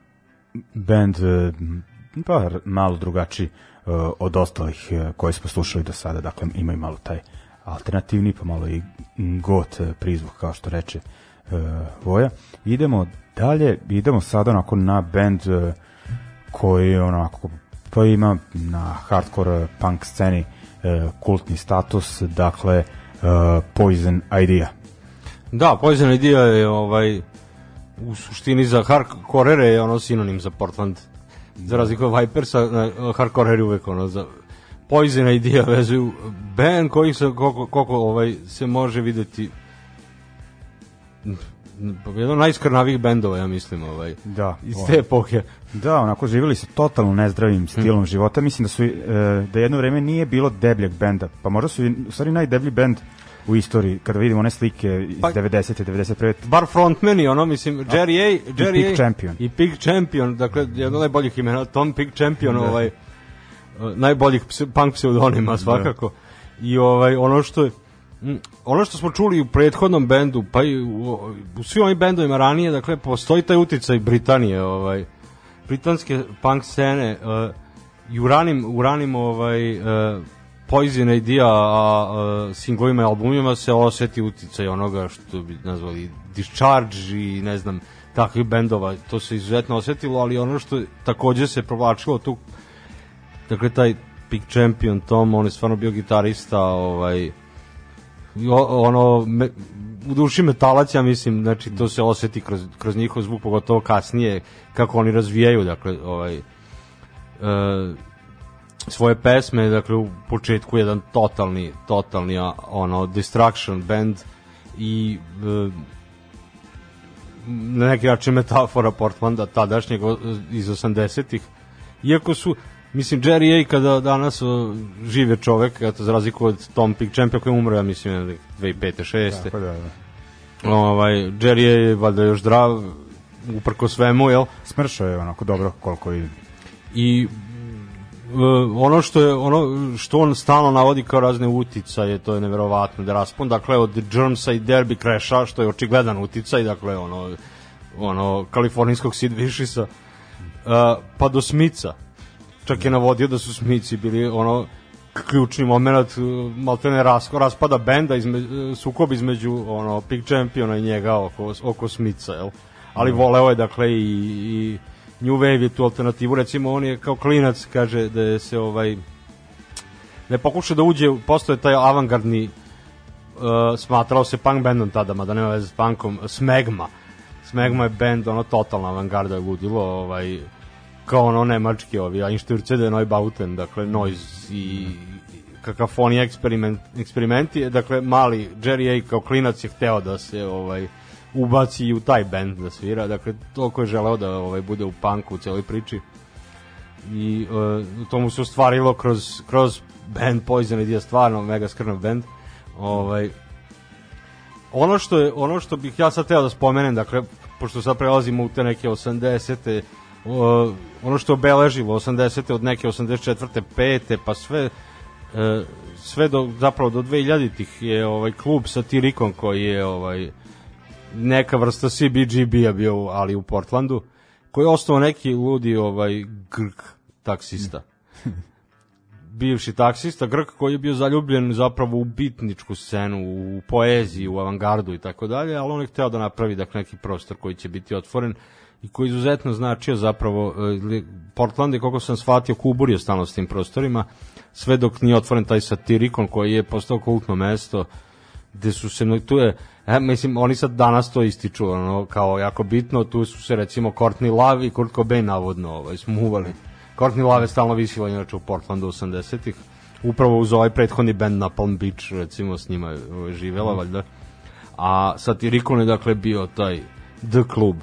band uh, pa malo drugačiji uh, od ostalih uh, koje smo slušali do sada, dakle imaju malo taj alternativni, pa malo i got uh, prizvuk, kao što reče uh, Voja. Idemo dalje, idemo sada onako na band uh, koji onako pa ima na hardcore punk sceni uh, kultni status, dakle uh, Poison Idea. Da, Poison Idea je ovaj u suštini za hardcore je ono sinonim za Portland. Za razliku od Vipersa, hardcore je uvek ono za Poison Idea vezuju band koji se koliko, koliko ovaj se može videti jedan od najskrnavih bendova, ja mislim, ovaj, Da, iz te epohe. Da, onako živjeli su totalno nezdravim stilom života. Mislim da su e, da jedno vreme nije bilo debljeg benda. Pa možda su u stvari najdeblji bend u istoriji kada vidimo one slike iz Pa- 90. 91. bar frontmeni, ono, mislim, Jerry A, Jerry Pig A, Champion. I Pig Champion, dakle, jedno od najboljih imena, Tom Pig Champion, Da. ovaj, najboljih punk pseudonima svakako. I ovaj, ono što je, ono što smo čuli u prethodnom bendu, pa i u, u svim ovim bendovima ranije, dakle, postoji taj uticaj Britanije, ovaj, britanske punk scene, uh, i u ranim, u ranim ovaj, uh, Poison Idea, a, a singlovima i albumima se oseti uticaj onoga što bi nazvali Discharge i ne znam, takvih bendova, to se izuzetno osetilo, ali ono što takođe se provlačilo tu, dakle taj Big Champion Tom, on je stvarno bio gitarista, ovaj, ono, me, u duši metalac, ja mislim, znači to se oseti kroz, kroz njihov zvuk, pogotovo kasnije, kako oni razvijaju, dakle, ovaj, e, svoje pesme, dakle u početku jedan totalni, totalni ono destruction band i e, na neki način metafora Portlanda tadašnjeg iz 80-ih. Iako su Mislim, Jerry A kada danas o, žive čovek, eto, za razliku od Tom Pig Champion koji je umro, ja mislim, 2005. 6. Tako da, da. Ovaj, Jerry A je valjda još zdrav, uprko svemu, jel? Smršao je onako dobro koliko vidim. i uh, ono što je ono što on stalno navodi kao razne uticaje to je neverovatno da raspon dakle od Germsa i Derby Crasha što je očigledan uticaj dakle ono ono kalifornijskog Sid Vicious'a uh, pa do Smica. Čak je navodio da su Smici bili ono ključni moment uh, maltene rasko raspada benda izme, sukob između ono Pig Championa i njega oko oko Smica jel? Ali voleo je dakle i, i New Wave je tu alternativu. Recimo on je kao klinac kaže da je se ovaj da je pokušao da uđe postoje taj avangardni uh, smatrao se punk bandom tada mada nema veze s punkom Smegma. Smegma je band ono totalna avangarda je ludilo ovaj kao ono nemački ovi Einstürzede Neubauten dakle noise i kakafonija eksperiment, eksperimenti dakle mali Jerry A kao klinac je hteo da se ovaj ubaci i u taj band da svira dakle toliko je želeo da ovaj bude u punku u celoj priči i uh, to mu se ostvarilo kroz, kroz band Poison Idea stvarno mega skrnav band ovaj ono što je ono što bih ja sad teo da spomenem dakle pošto sad prelazimo u te neke 80. Uh, ono što je obeležilo 80. od neke 84. 5. pa sve uh, sve do zapravo do 2000-ih je ovaj klub Satirikom koji je ovaj neka vrsta CBGB-a bio, ali u Portlandu, koji je ostao neki ludi ovaj Grk taksista. Bivši taksista Grk koji je bio zaljubljen zapravo u bitničku scenu, u poeziji, u avangardu i tako dalje, ali on je hteo da napravi dakle, neki prostor koji će biti otvoren i koji izuzetno značio zapravo eh, Portland je, koliko sam shvatio, kuburio stalno s tim prostorima, sve dok nije otvoren taj satirikon koji je postao kultno mesto, gde su se tu je e, mislim oni sad danas to ističu ono kao jako bitno tu su se recimo Courtney Love i Kurt Cobain navodno ovaj smuvali. Courtney Love je stalno visila inače u Portlandu 80-ih upravo uz ovaj prethodni band na Palm Beach recimo s njima ovaj, živela valjda. A Satirikon je dakle bio taj The Club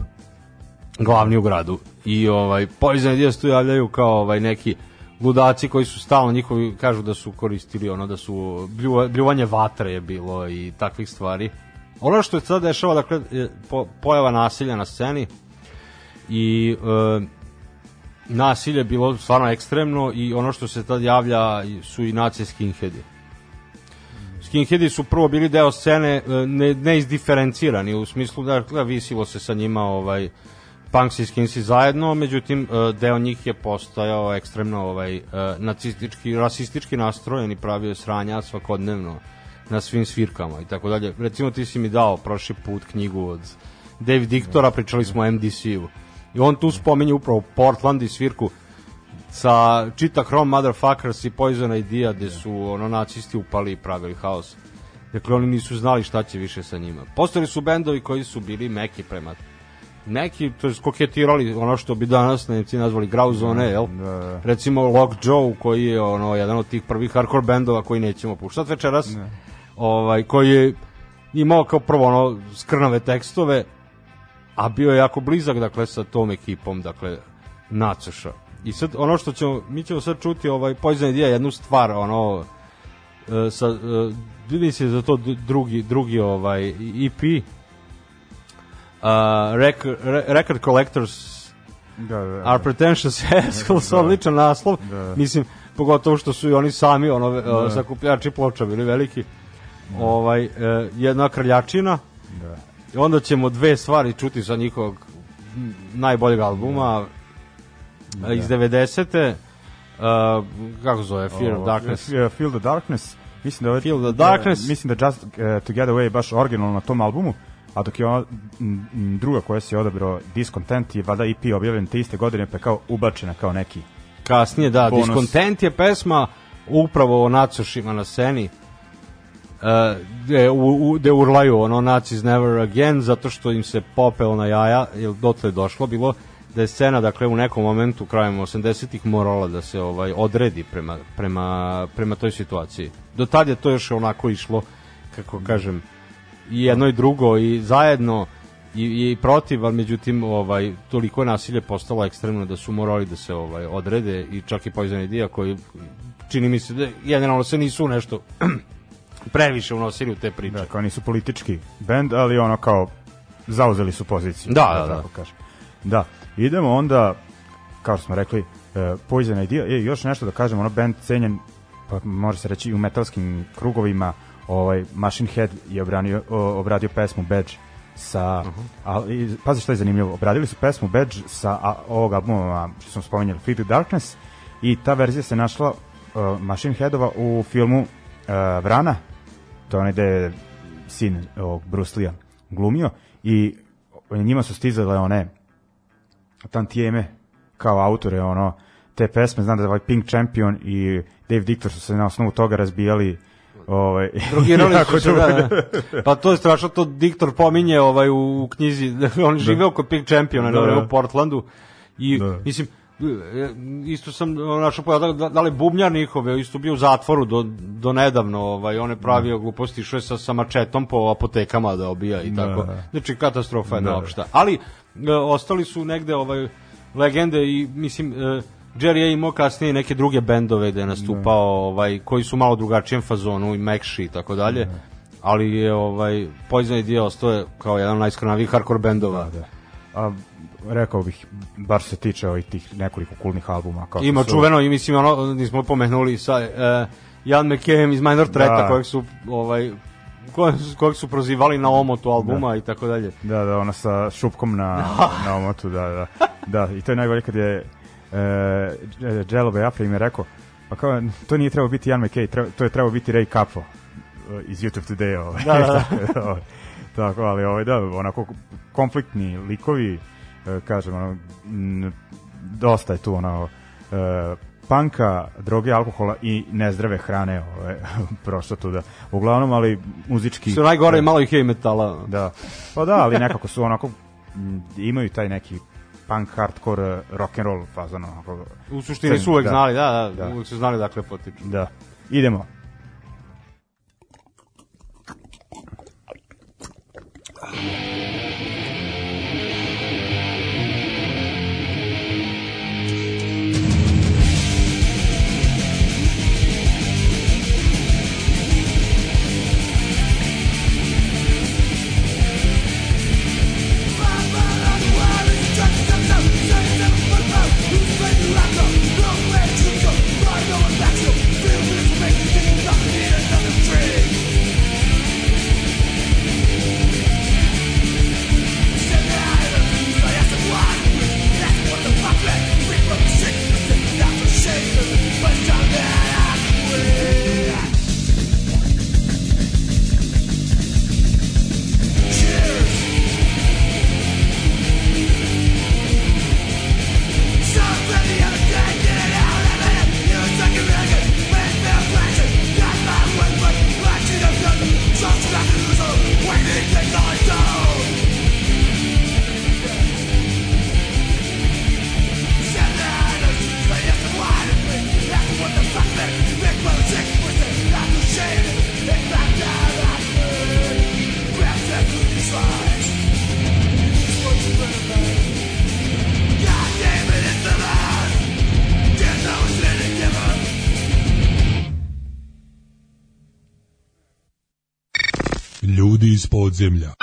glavni u gradu. I ovaj Poison Idea se tu javljaju kao ovaj neki ludaci koji su stalno njihovi kažu da su koristili ono da su bljuva, bljuvanje vatre je bilo i takvih stvari. Ono što se sad dešava dakle je po, pojava nasilja na sceni i e, nasilje je bilo stvarno ekstremno i ono što se tad javlja su i nacije skinheadi. skinheadi su prvo bili deo scene e, ne, ne izdiferencirani u smislu da, da visilo se sa njima ovaj punks i skinsi zajedno, međutim e, deo njih je postajao ekstremno ovaj e, nacistički, rasistički nastrojen i pravio sranja svakodnevno na svim svirkama i tako dalje. Recimo ti si mi dao prošli put knjigu od David Diktora, pričali smo o MDC-u. I on tu spominje upravo Portland i svirku sa čita Chrome Motherfuckers i Poison Idea gde su ono nacisti upali i pravili haos. Dakle, oni nisu znali šta će više sa njima. Postojali su bendovi koji su bili meki prema neki, to je koketirali ono što bi danas Nemci nazvali grauzone, jel? Da. Recimo Lock Joe koji je ono jedan od tih prvih hardcore bendova koji nećemo puštati večeras. Ovaj koji je imao kao prvo ono skrnave tekstove, a bio je jako blizak dakle sa tom ekipom, dakle Nacoša. I sad ono što ćemo mi ćemo sad čuti ovaj Poison Idea jednu stvar ono e, sa e, vidim se za to drugi drugi ovaj EP uh, record, re- record Collectors Da, da, da. Are Pretentious Assholes, odličan naslov. Da. Mislim, pogotovo što su i oni sami ono, da. sakupljači ploča bili veliki. Ovaj, e, jedna krljačina. Da. I onda ćemo dve stvari čuti sa njihovog najboljeg albuma da. iz 90. Uh, kako se zove? Fear of Darkness. Feel the Darkness. Mislim da je Feel the Darkness. mislim da Just uh, to Get Away je baš originalno na tom albumu, a dok je ona m, druga koja se odabrao Discontent je valjda EP objavljen te iste godine pa je kao ubačena kao neki Kasnije, da, Bonus. Discontent je pesma upravo o nacošima na sceni gde, u, gde urlaju ono Nazis never again zato što im se popeo na jaja jer dotle došlo bilo da je scena dakle u nekom momentu krajem 80-ih morala da se ovaj odredi prema, prema, prema toj situaciji. Do tad je to još onako išlo kako kažem i jedno i drugo i zajedno i, i protiv, ali međutim ovaj toliko je nasilje postalo ekstremno da su morali da se ovaj odrede i čak i Poison Idea koji čini mi se da generalno se nisu nešto previše unosili u te priče. Da, kao nisu politički bend, ali ono kao zauzeli su poziciju. Da, da, tako kažem. Da, idemo onda, kao smo rekli, uh, Poison Idea, je još nešto da kažem, ono bend cenjen, pa može se reći i u metalskim krugovima, ovaj Machine Head je obranio, o, obradio pesmu Badge sa uh -huh. ali pazi što je zanimljivo obradili su pesmu Badge sa a, ovog albuma što smo spominjali Feed the Darkness i ta verzija se našla uh, Machine Headova u filmu uh, Vrana to je onaj gde je sin ovog Bruce Lee glumio i njima su stizale one tantijeme kao autore ono te pesme, znam da je ovaj Pink Champion i Dave Dictor su se na osnovu toga razbijali ovaj Drogirali su se, da, da. Pa to je strašno, to Diktor pominje ovaj, u, u knjizi, on živeo kod Pink Championa Da, da, da. u Portlandu i Da. mislim, isto sam našao podatak da, da li bubnjar njihove isto bio u zatvoru do, do nedavno ovaj on je pravio gluposti išao je sa, sa mačetom po apotekama da obija i Da, tako da. znači katastrofa je Da, da, da. opšta ali e, ostali su negde ovaj legende i mislim e, Jerry je imao kasnije neke druge bendove gde je nastupao ovaj koji su malo drugačijem fazonu i Mekši i tako dalje ali je ovaj Poison Idea ostao kao jedan od najskrnavijih hardcore bendova da. A, rekao bih, bar se tiče ovih tih nekoliko kulnih albuma. Kao Ima su- čuveno i mislim ono nismo pomenuli sa uh, Jan McKem iz Minor Threata Da. kojeg su ovaj kojeg, su prozivali na omotu albuma i tako dalje. Da, da, ona sa šupkom na, na omotu, da, da. Da, i to je najbolje kad je e, Jello Biafra im je rekao, pa kao, to nije trebao biti Jan McKay, treba, to je trebao biti Ray Capo e, iz YouTube Today. Ovaj. Da, da. Tako, tako, ali ovaj, da, onako konfliktni likovi, kažem, ono, m, dosta je tu ono, e, panka, droge, alkohola i nezdrave hrane ovaj, prošlo tu da. Uglavnom, ali muzički... Su najgore malo i heavy metala. Da. Pa da, ali nekako su onako m, imaju taj neki punk hardcore rock and roll fazon onako. U suštini su uvek Da. znali, da, da, Da. uvek su znali dakle potiču. Da. Idemo. Who's ljudi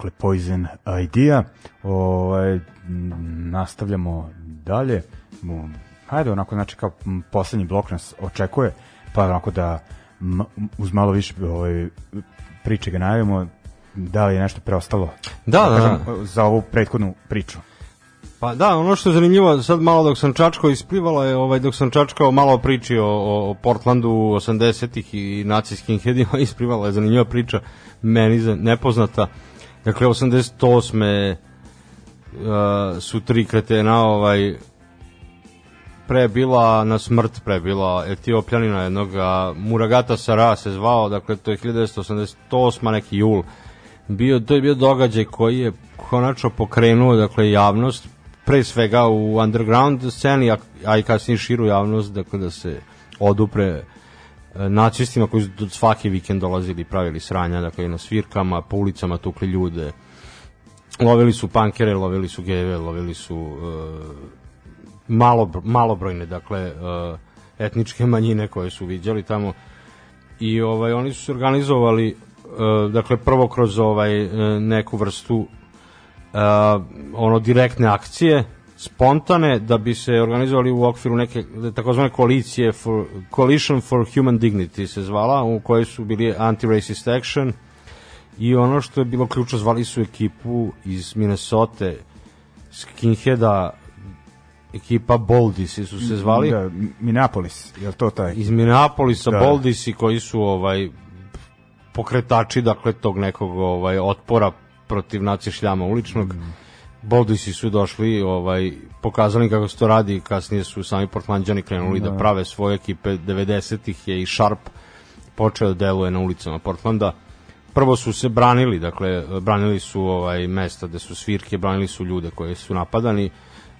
dakle Poison Idea. Ovaj, nastavljamo dalje. Hajde, onako, znači kao poslednji blok nas očekuje, pa onako da uz malo više ovaj, priče ga najavimo, da li je nešto preostalo Da, da, kažem, za ovu prethodnu priču. Pa da, ono što je zanimljivo, sad malo dok sam čačkao isplivalo je, ovaj, dok sam čačkao malo priči o, o, Portlandu 80-ih i nacijskim hedima, isplivala je zanimljiva priča, meni nepoznata. Dakle, 88. Uh, su tri kretena, ovaj, pre je bila na smrt pre je bila etiopljanina jednog Muragata Sara se zvao, dakle to je 1988. neki jul bio, to je bio događaj koji je konačno pokrenuo dakle javnost pre svega u underground sceni a, a i kasnije širu javnost dakle da se odupre nacistima koji su svaki vikend dolazili i pravili sranja dakle na svirkama, po ulicama tukli ljude. Lovili su pankere, lovili su geve, lovili su e, malo, malobrojne dakle e, etničke manjine koje su viđali tamo. I ovaj oni su se organizovali e, dakle prvo kroz ovaj e, neku vrstu e, ono direktne akcije spontane da bi se organizovali u okviru neke takozvane koalicije for Coalition for Human Dignity se zvala u kojoj su bili Anti-Racist Action i ono što je bilo ključno zvali su ekipu iz Minnesota skinheada ekipa Boldisi su se zvali Da, Minneapolis, je to taj? iz Minneapolisa da. Boldisi koji su ovaj pokretači dakle tog nekog ovaj otpora protiv nacije šljama uličnog. Mm. Boldisi su došli, ovaj pokazali kako se to radi, kasnije su sami Portlanđani krenuli da. da prave svoje ekipe 90-ih je i Sharp počeo da deluje na ulicama Portlanda. Prvo su se branili, dakle branili su ovaj mesta gde su svirke, branili su ljude koji su napadani,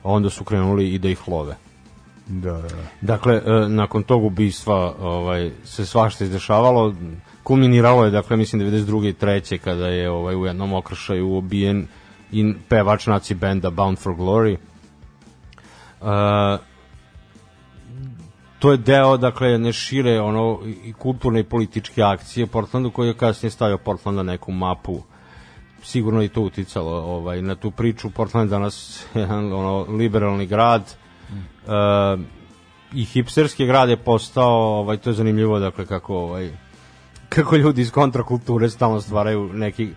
a onda su krenuli i da ih love. Da, da, da. Dakle, e, nakon tog ubistva ovaj, se svašta izdešavalo. Kulminiralo je, dakle, mislim, 92. i 3. kada je ovaj, u jednom okršaju ubijen i pevač naci benda Bound for Glory. E, to je deo, dakle, jedne šire ono, i kulturne i političke akcije Portlandu koji je kasnije stavio Portland na neku mapu. Sigurno i to uticalo ovaj na tu priču. Portland danas jedan ono liberalni grad. E, i hipsterski grad je postao ovaj to je zanimljivo dakle kako ovaj kako ljudi iz kontrakulture stalno stvaraju neki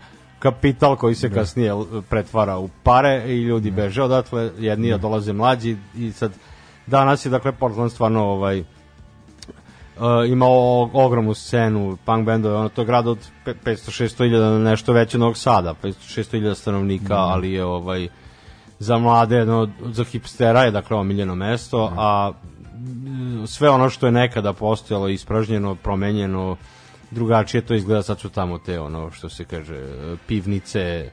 kapital koji se kasnije l- pretvara u pare i ljudi beže odatle jedni da. dolaze mlađi i sad danas je dakle Portland stvarno ovaj uh, ima o- ogromnu scenu punk bendove, ono to grad od pe- 500-600 hiljada na nešto veće Novog Sada, 500-600 hiljada stanovnika, ali je ovaj za mlade, jedno, za hipstera je dakle omiljeno mesto, a mm, sve ono što je nekada postojalo, ispražnjeno, promenjeno, drugačije to izgleda, sad su tamo te ono što se kaže e, pivnice e,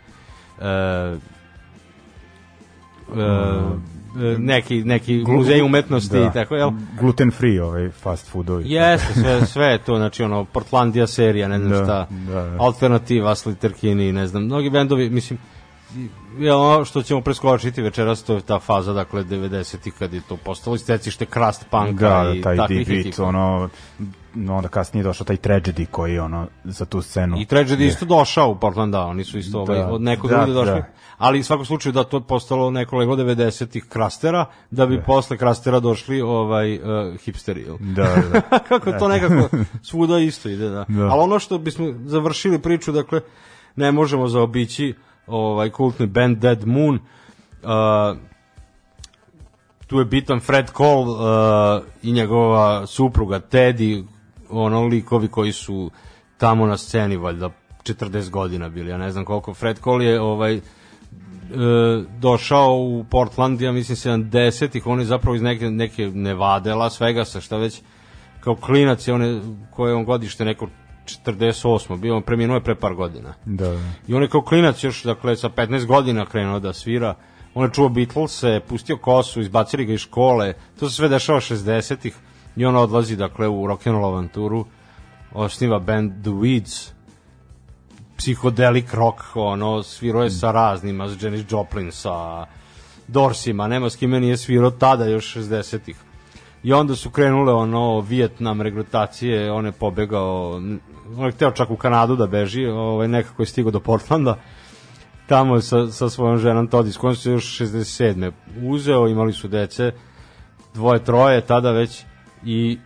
e, neki, neki muzej umetnosti i tako, jel? Gluten free ovaj fast foodovi. Jeste, sve, sve je to, znači ono, Portlandija serija, ne znam Da, šta, da, da. Alternativa, Sliterkini, ne znam, mnogi bendovi, mislim, je ono što ćemo preskočiti večeras, to je ta faza, dakle, 90-ih, kad je to postalo istecište krast punka Da, i taj takvih deep ono, no, onda kasnije je došao taj tragedy koji ono za tu scenu. I Tragedy isto došao u Portland, da, oni su isto ovaj, Da, od nekog da, drugde došli. da. Ali u svakom slučaju da to je postalo neko lego 90-ih krastera, da bi posle krastera došli ovaj uh, hipsteri. Da, da, da. Kako to nekako svuda isto ide, da. Da. Ali ono što bismo završili priču, dakle, ne možemo zaobići ovaj kultni band Dead Moon. Uh, tu je bitan Fred Cole uh, i njegova supruga Teddy, ono likovi koji su tamo na sceni valjda 40 godina bili, ja ne znam koliko. Fred Cole je ovaj e, došao u Portland, ja mislim 70-ih, on je zapravo iz neke, neke Nevade, Las Vegasa, šta već, kao klinac je on je, koje je on godište neko 48. bio, on preminuo je pre par godina. da, da. I on je kao klinac još, dakle, sa 15 godina krenuo da svira. On je čuo Beatlese, pustio kosu, izbacili ga iz škole. To se sve dešava 60-ih. I on odlazi, dakle, u rock'n'roll avanturu. Osniva band The Weeds. Psihodelik rock, ono, svirao je sa raznima, s Janis Joplin, sa Dorsima, nema s kime nije svirao tada još 60-ih. I onda su krenule ono Vijetnam regrutacije, on je pobegao, on je hteo čak u Kanadu da beži, ovaj, nekako je stigao do Portlanda, tamo sa, sa svojom ženom Todi, s kojom se još 67. uzeo, imali su dece, dvoje, troje, tada već, i,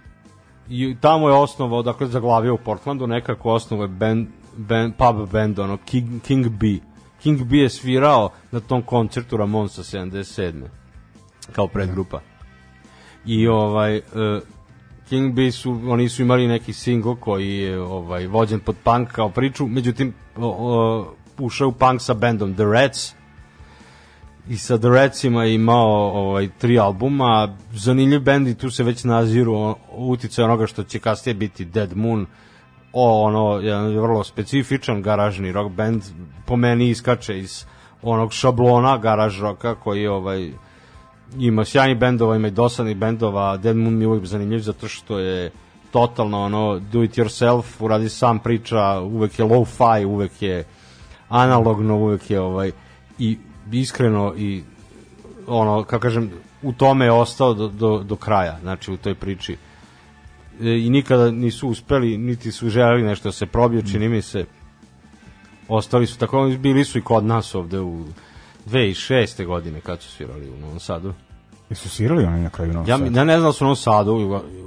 i tamo je osnovao, dakle, zaglavio u Portlandu, nekako osnovao je band, band, pub band, ono, King, King B. King B je svirao na tom koncertu Ramonsa 77. kao predgrupa. I ovaj, uh, King B su, oni su imali neki single koji je ovaj, vođen pod punk kao priču, međutim, o, ušao u punk sa bandom The Rats, i sa The Ratsima je imao ovaj, tri albuma, zanimljiv bend i tu se već naziru uticaj onoga što će kasnije biti Dead Moon, o, ono, jedan vrlo specifičan garažni rock band, po meni iskače iz onog šablona garaž roka koji je ovaj, ima sjajnih bendova, ima i dosadnih bendova, Dead Moon mi je uvijek zanimljiv zato što je totalno ono do it yourself, uradi sam priča, uvek je low-fi, uvek je analogno, uvek je ovaj i iskreno i ono, kako kažem, u tome je ostao do, do, do kraja, znači u toj priči. E, I nikada nisu uspeli, niti su želeli nešto da se probiju, čini mi se. Ostali su tako, bili su i kod nas ovde u 2006. godine kad su svirali u Novom Sadu. Jesu svirali oni na kraju Novom Ja, Sadu? ja ne znam da su u Novom Sadu,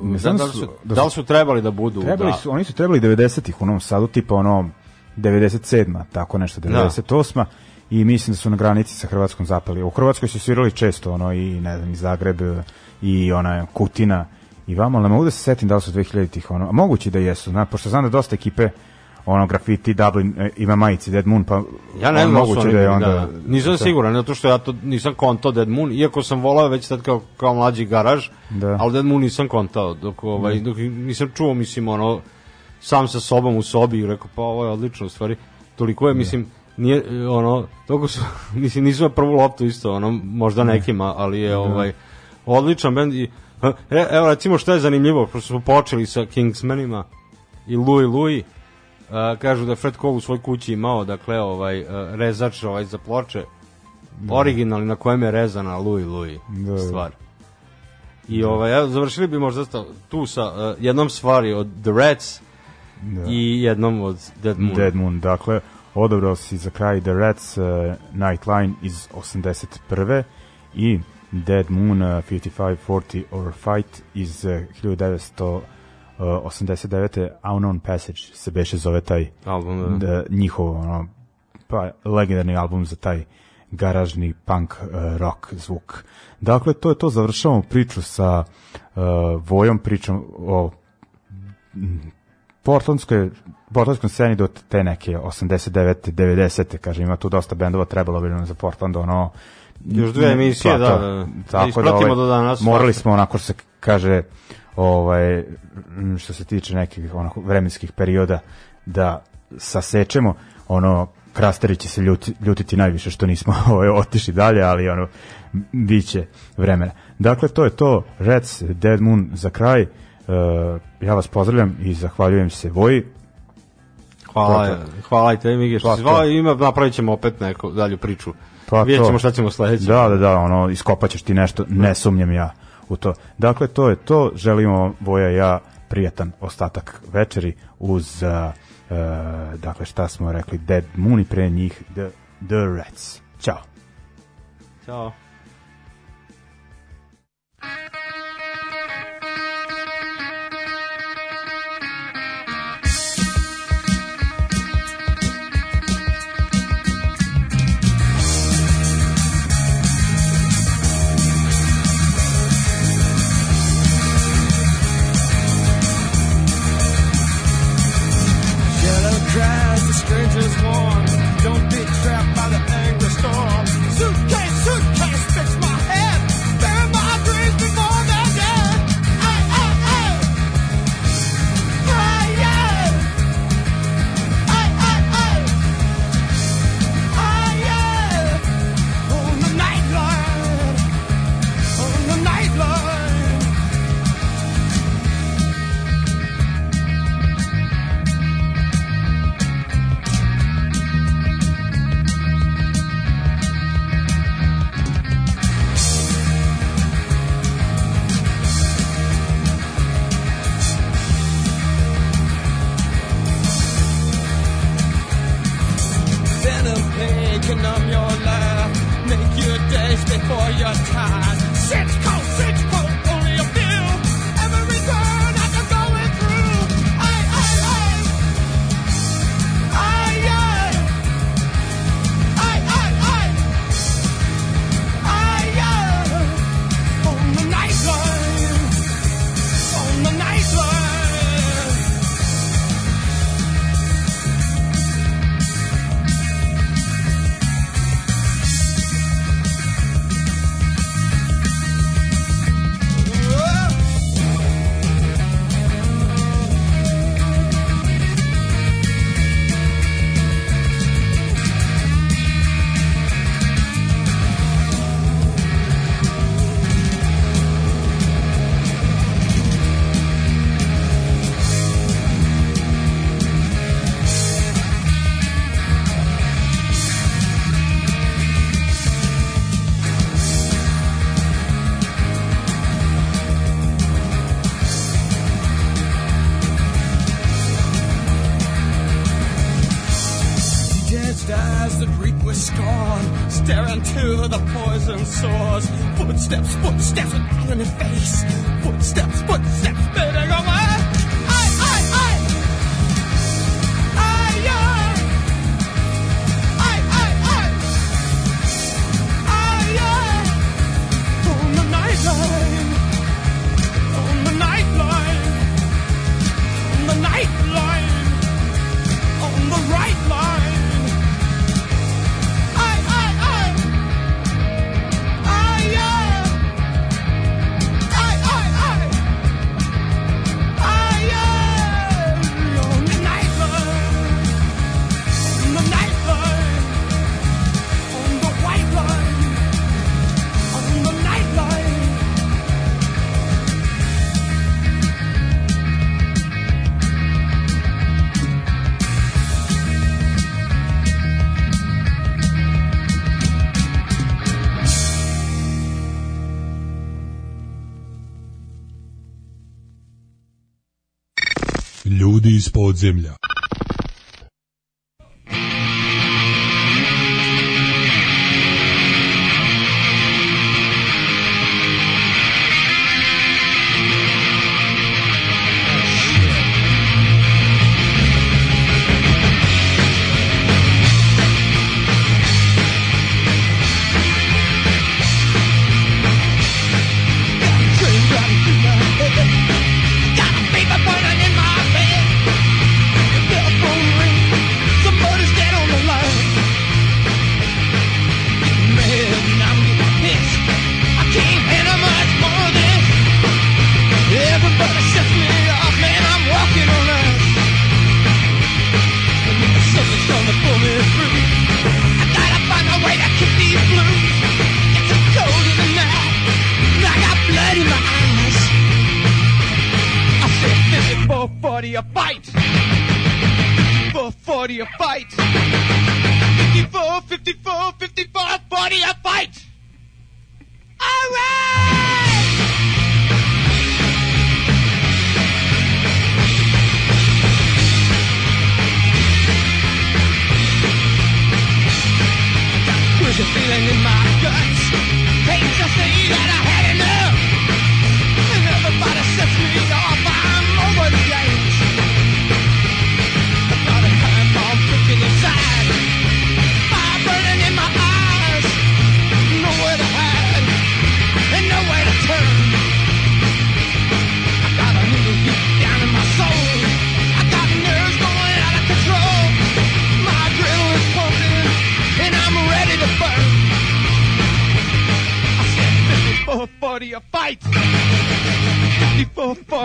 Ne ne znam da, li su- su, da da, su- li su trebali da budu. Trebali da. su, oni su trebali 90-ih u Novom Sadu, tipa ono 97 tako nešto, 98 i mislim da su na granici sa Hrvatskom zapali. U Hrvatskoj su svirali često, ono, i ne znam, i Zagreb, i ona Kutina, i vamo, ali ne mogu da se setim da li su 2000-ih, ono, a moguće da jesu, zna, pošto znam da dosta ekipe ono graffiti Dublin e, ima majici Dead Moon pa Ja ne znam da moguće da je onda da, da. Nisam da. siguran, zato što ja to nisam kontao Dead Moon, iako sam volao već tad kao, kao mlađi garaž, Da. ali Dead Moon nisam kontao, dok, ovaj, dok nisam čuo, mislim, ono, sam sa sobom u sobi i rekao, pa ovo je odlično, u stvari, toliko je, mislim, nije, ono, toliko su, mislim, nisu na prvu loptu isto, ono, možda nekima, ali je, ovaj, odličan bend i, e, evo, recimo, što je zanimljivo, pošto smo počeli sa Kingsmanima i Louis Louis, Uh, kažu da Fred Cole u svojoj kući imao dakle ovaj uh, rezač ovaj za ploče originalni na kojem je rezana Louis Louis Da, da. stvar. I ovaj evo, završili bi možda sta- tu sa uh, jednom stvari od The Rats Da. i jednom od Dead Moon. Dead Moon, dakle, odabrao si za kraj The Rats uh, Nightline iz 81. i Dead Moon uh, 5540 or Fight iz uh, 1989. Unknown Passage se beše zove taj album. Da. da, njihov ono, pa, legendarni album za taj garažni punk uh, rock zvuk. Dakle, to je to, završavamo priču sa uh, Vojom, pričom o portlandskoj portlandskom sceni do te neke 89. 90. kaže ima tu dosta bendova trebalo bi nam za Portland ono Još dve emisije, Pa, da, da, da. tako Ispratimo do danas. morali smo onako se kaže ovaj što se tiče nekih onako vremenskih perioda da sasečemo ono Krasterić će se ljuti, ljutiti najviše što nismo ovaj, otišli dalje, ali ono, biće vremena. Dakle, to je to, Reds, Dead Moon za kraj, uh, ja vas pozdravljam i zahvaljujem se Voji, Hvala, je, hvala i tebi, Mige, što Pa si i ima, napravit ćemo opet neku dalju priču. Pa Vidjet ćemo šta ćemo sledeće. Da, da, da, ono, iskopaćeš ti nešto, ne sumnjam ja u to. Dakle, to je to, želimo Voja ja prijatan ostatak večeri uz, uh, uh, dakle, šta smo rekli, Dead Moon i pre njih The, the Rats. Ćao. Ćao. Ljudi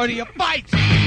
54 40 a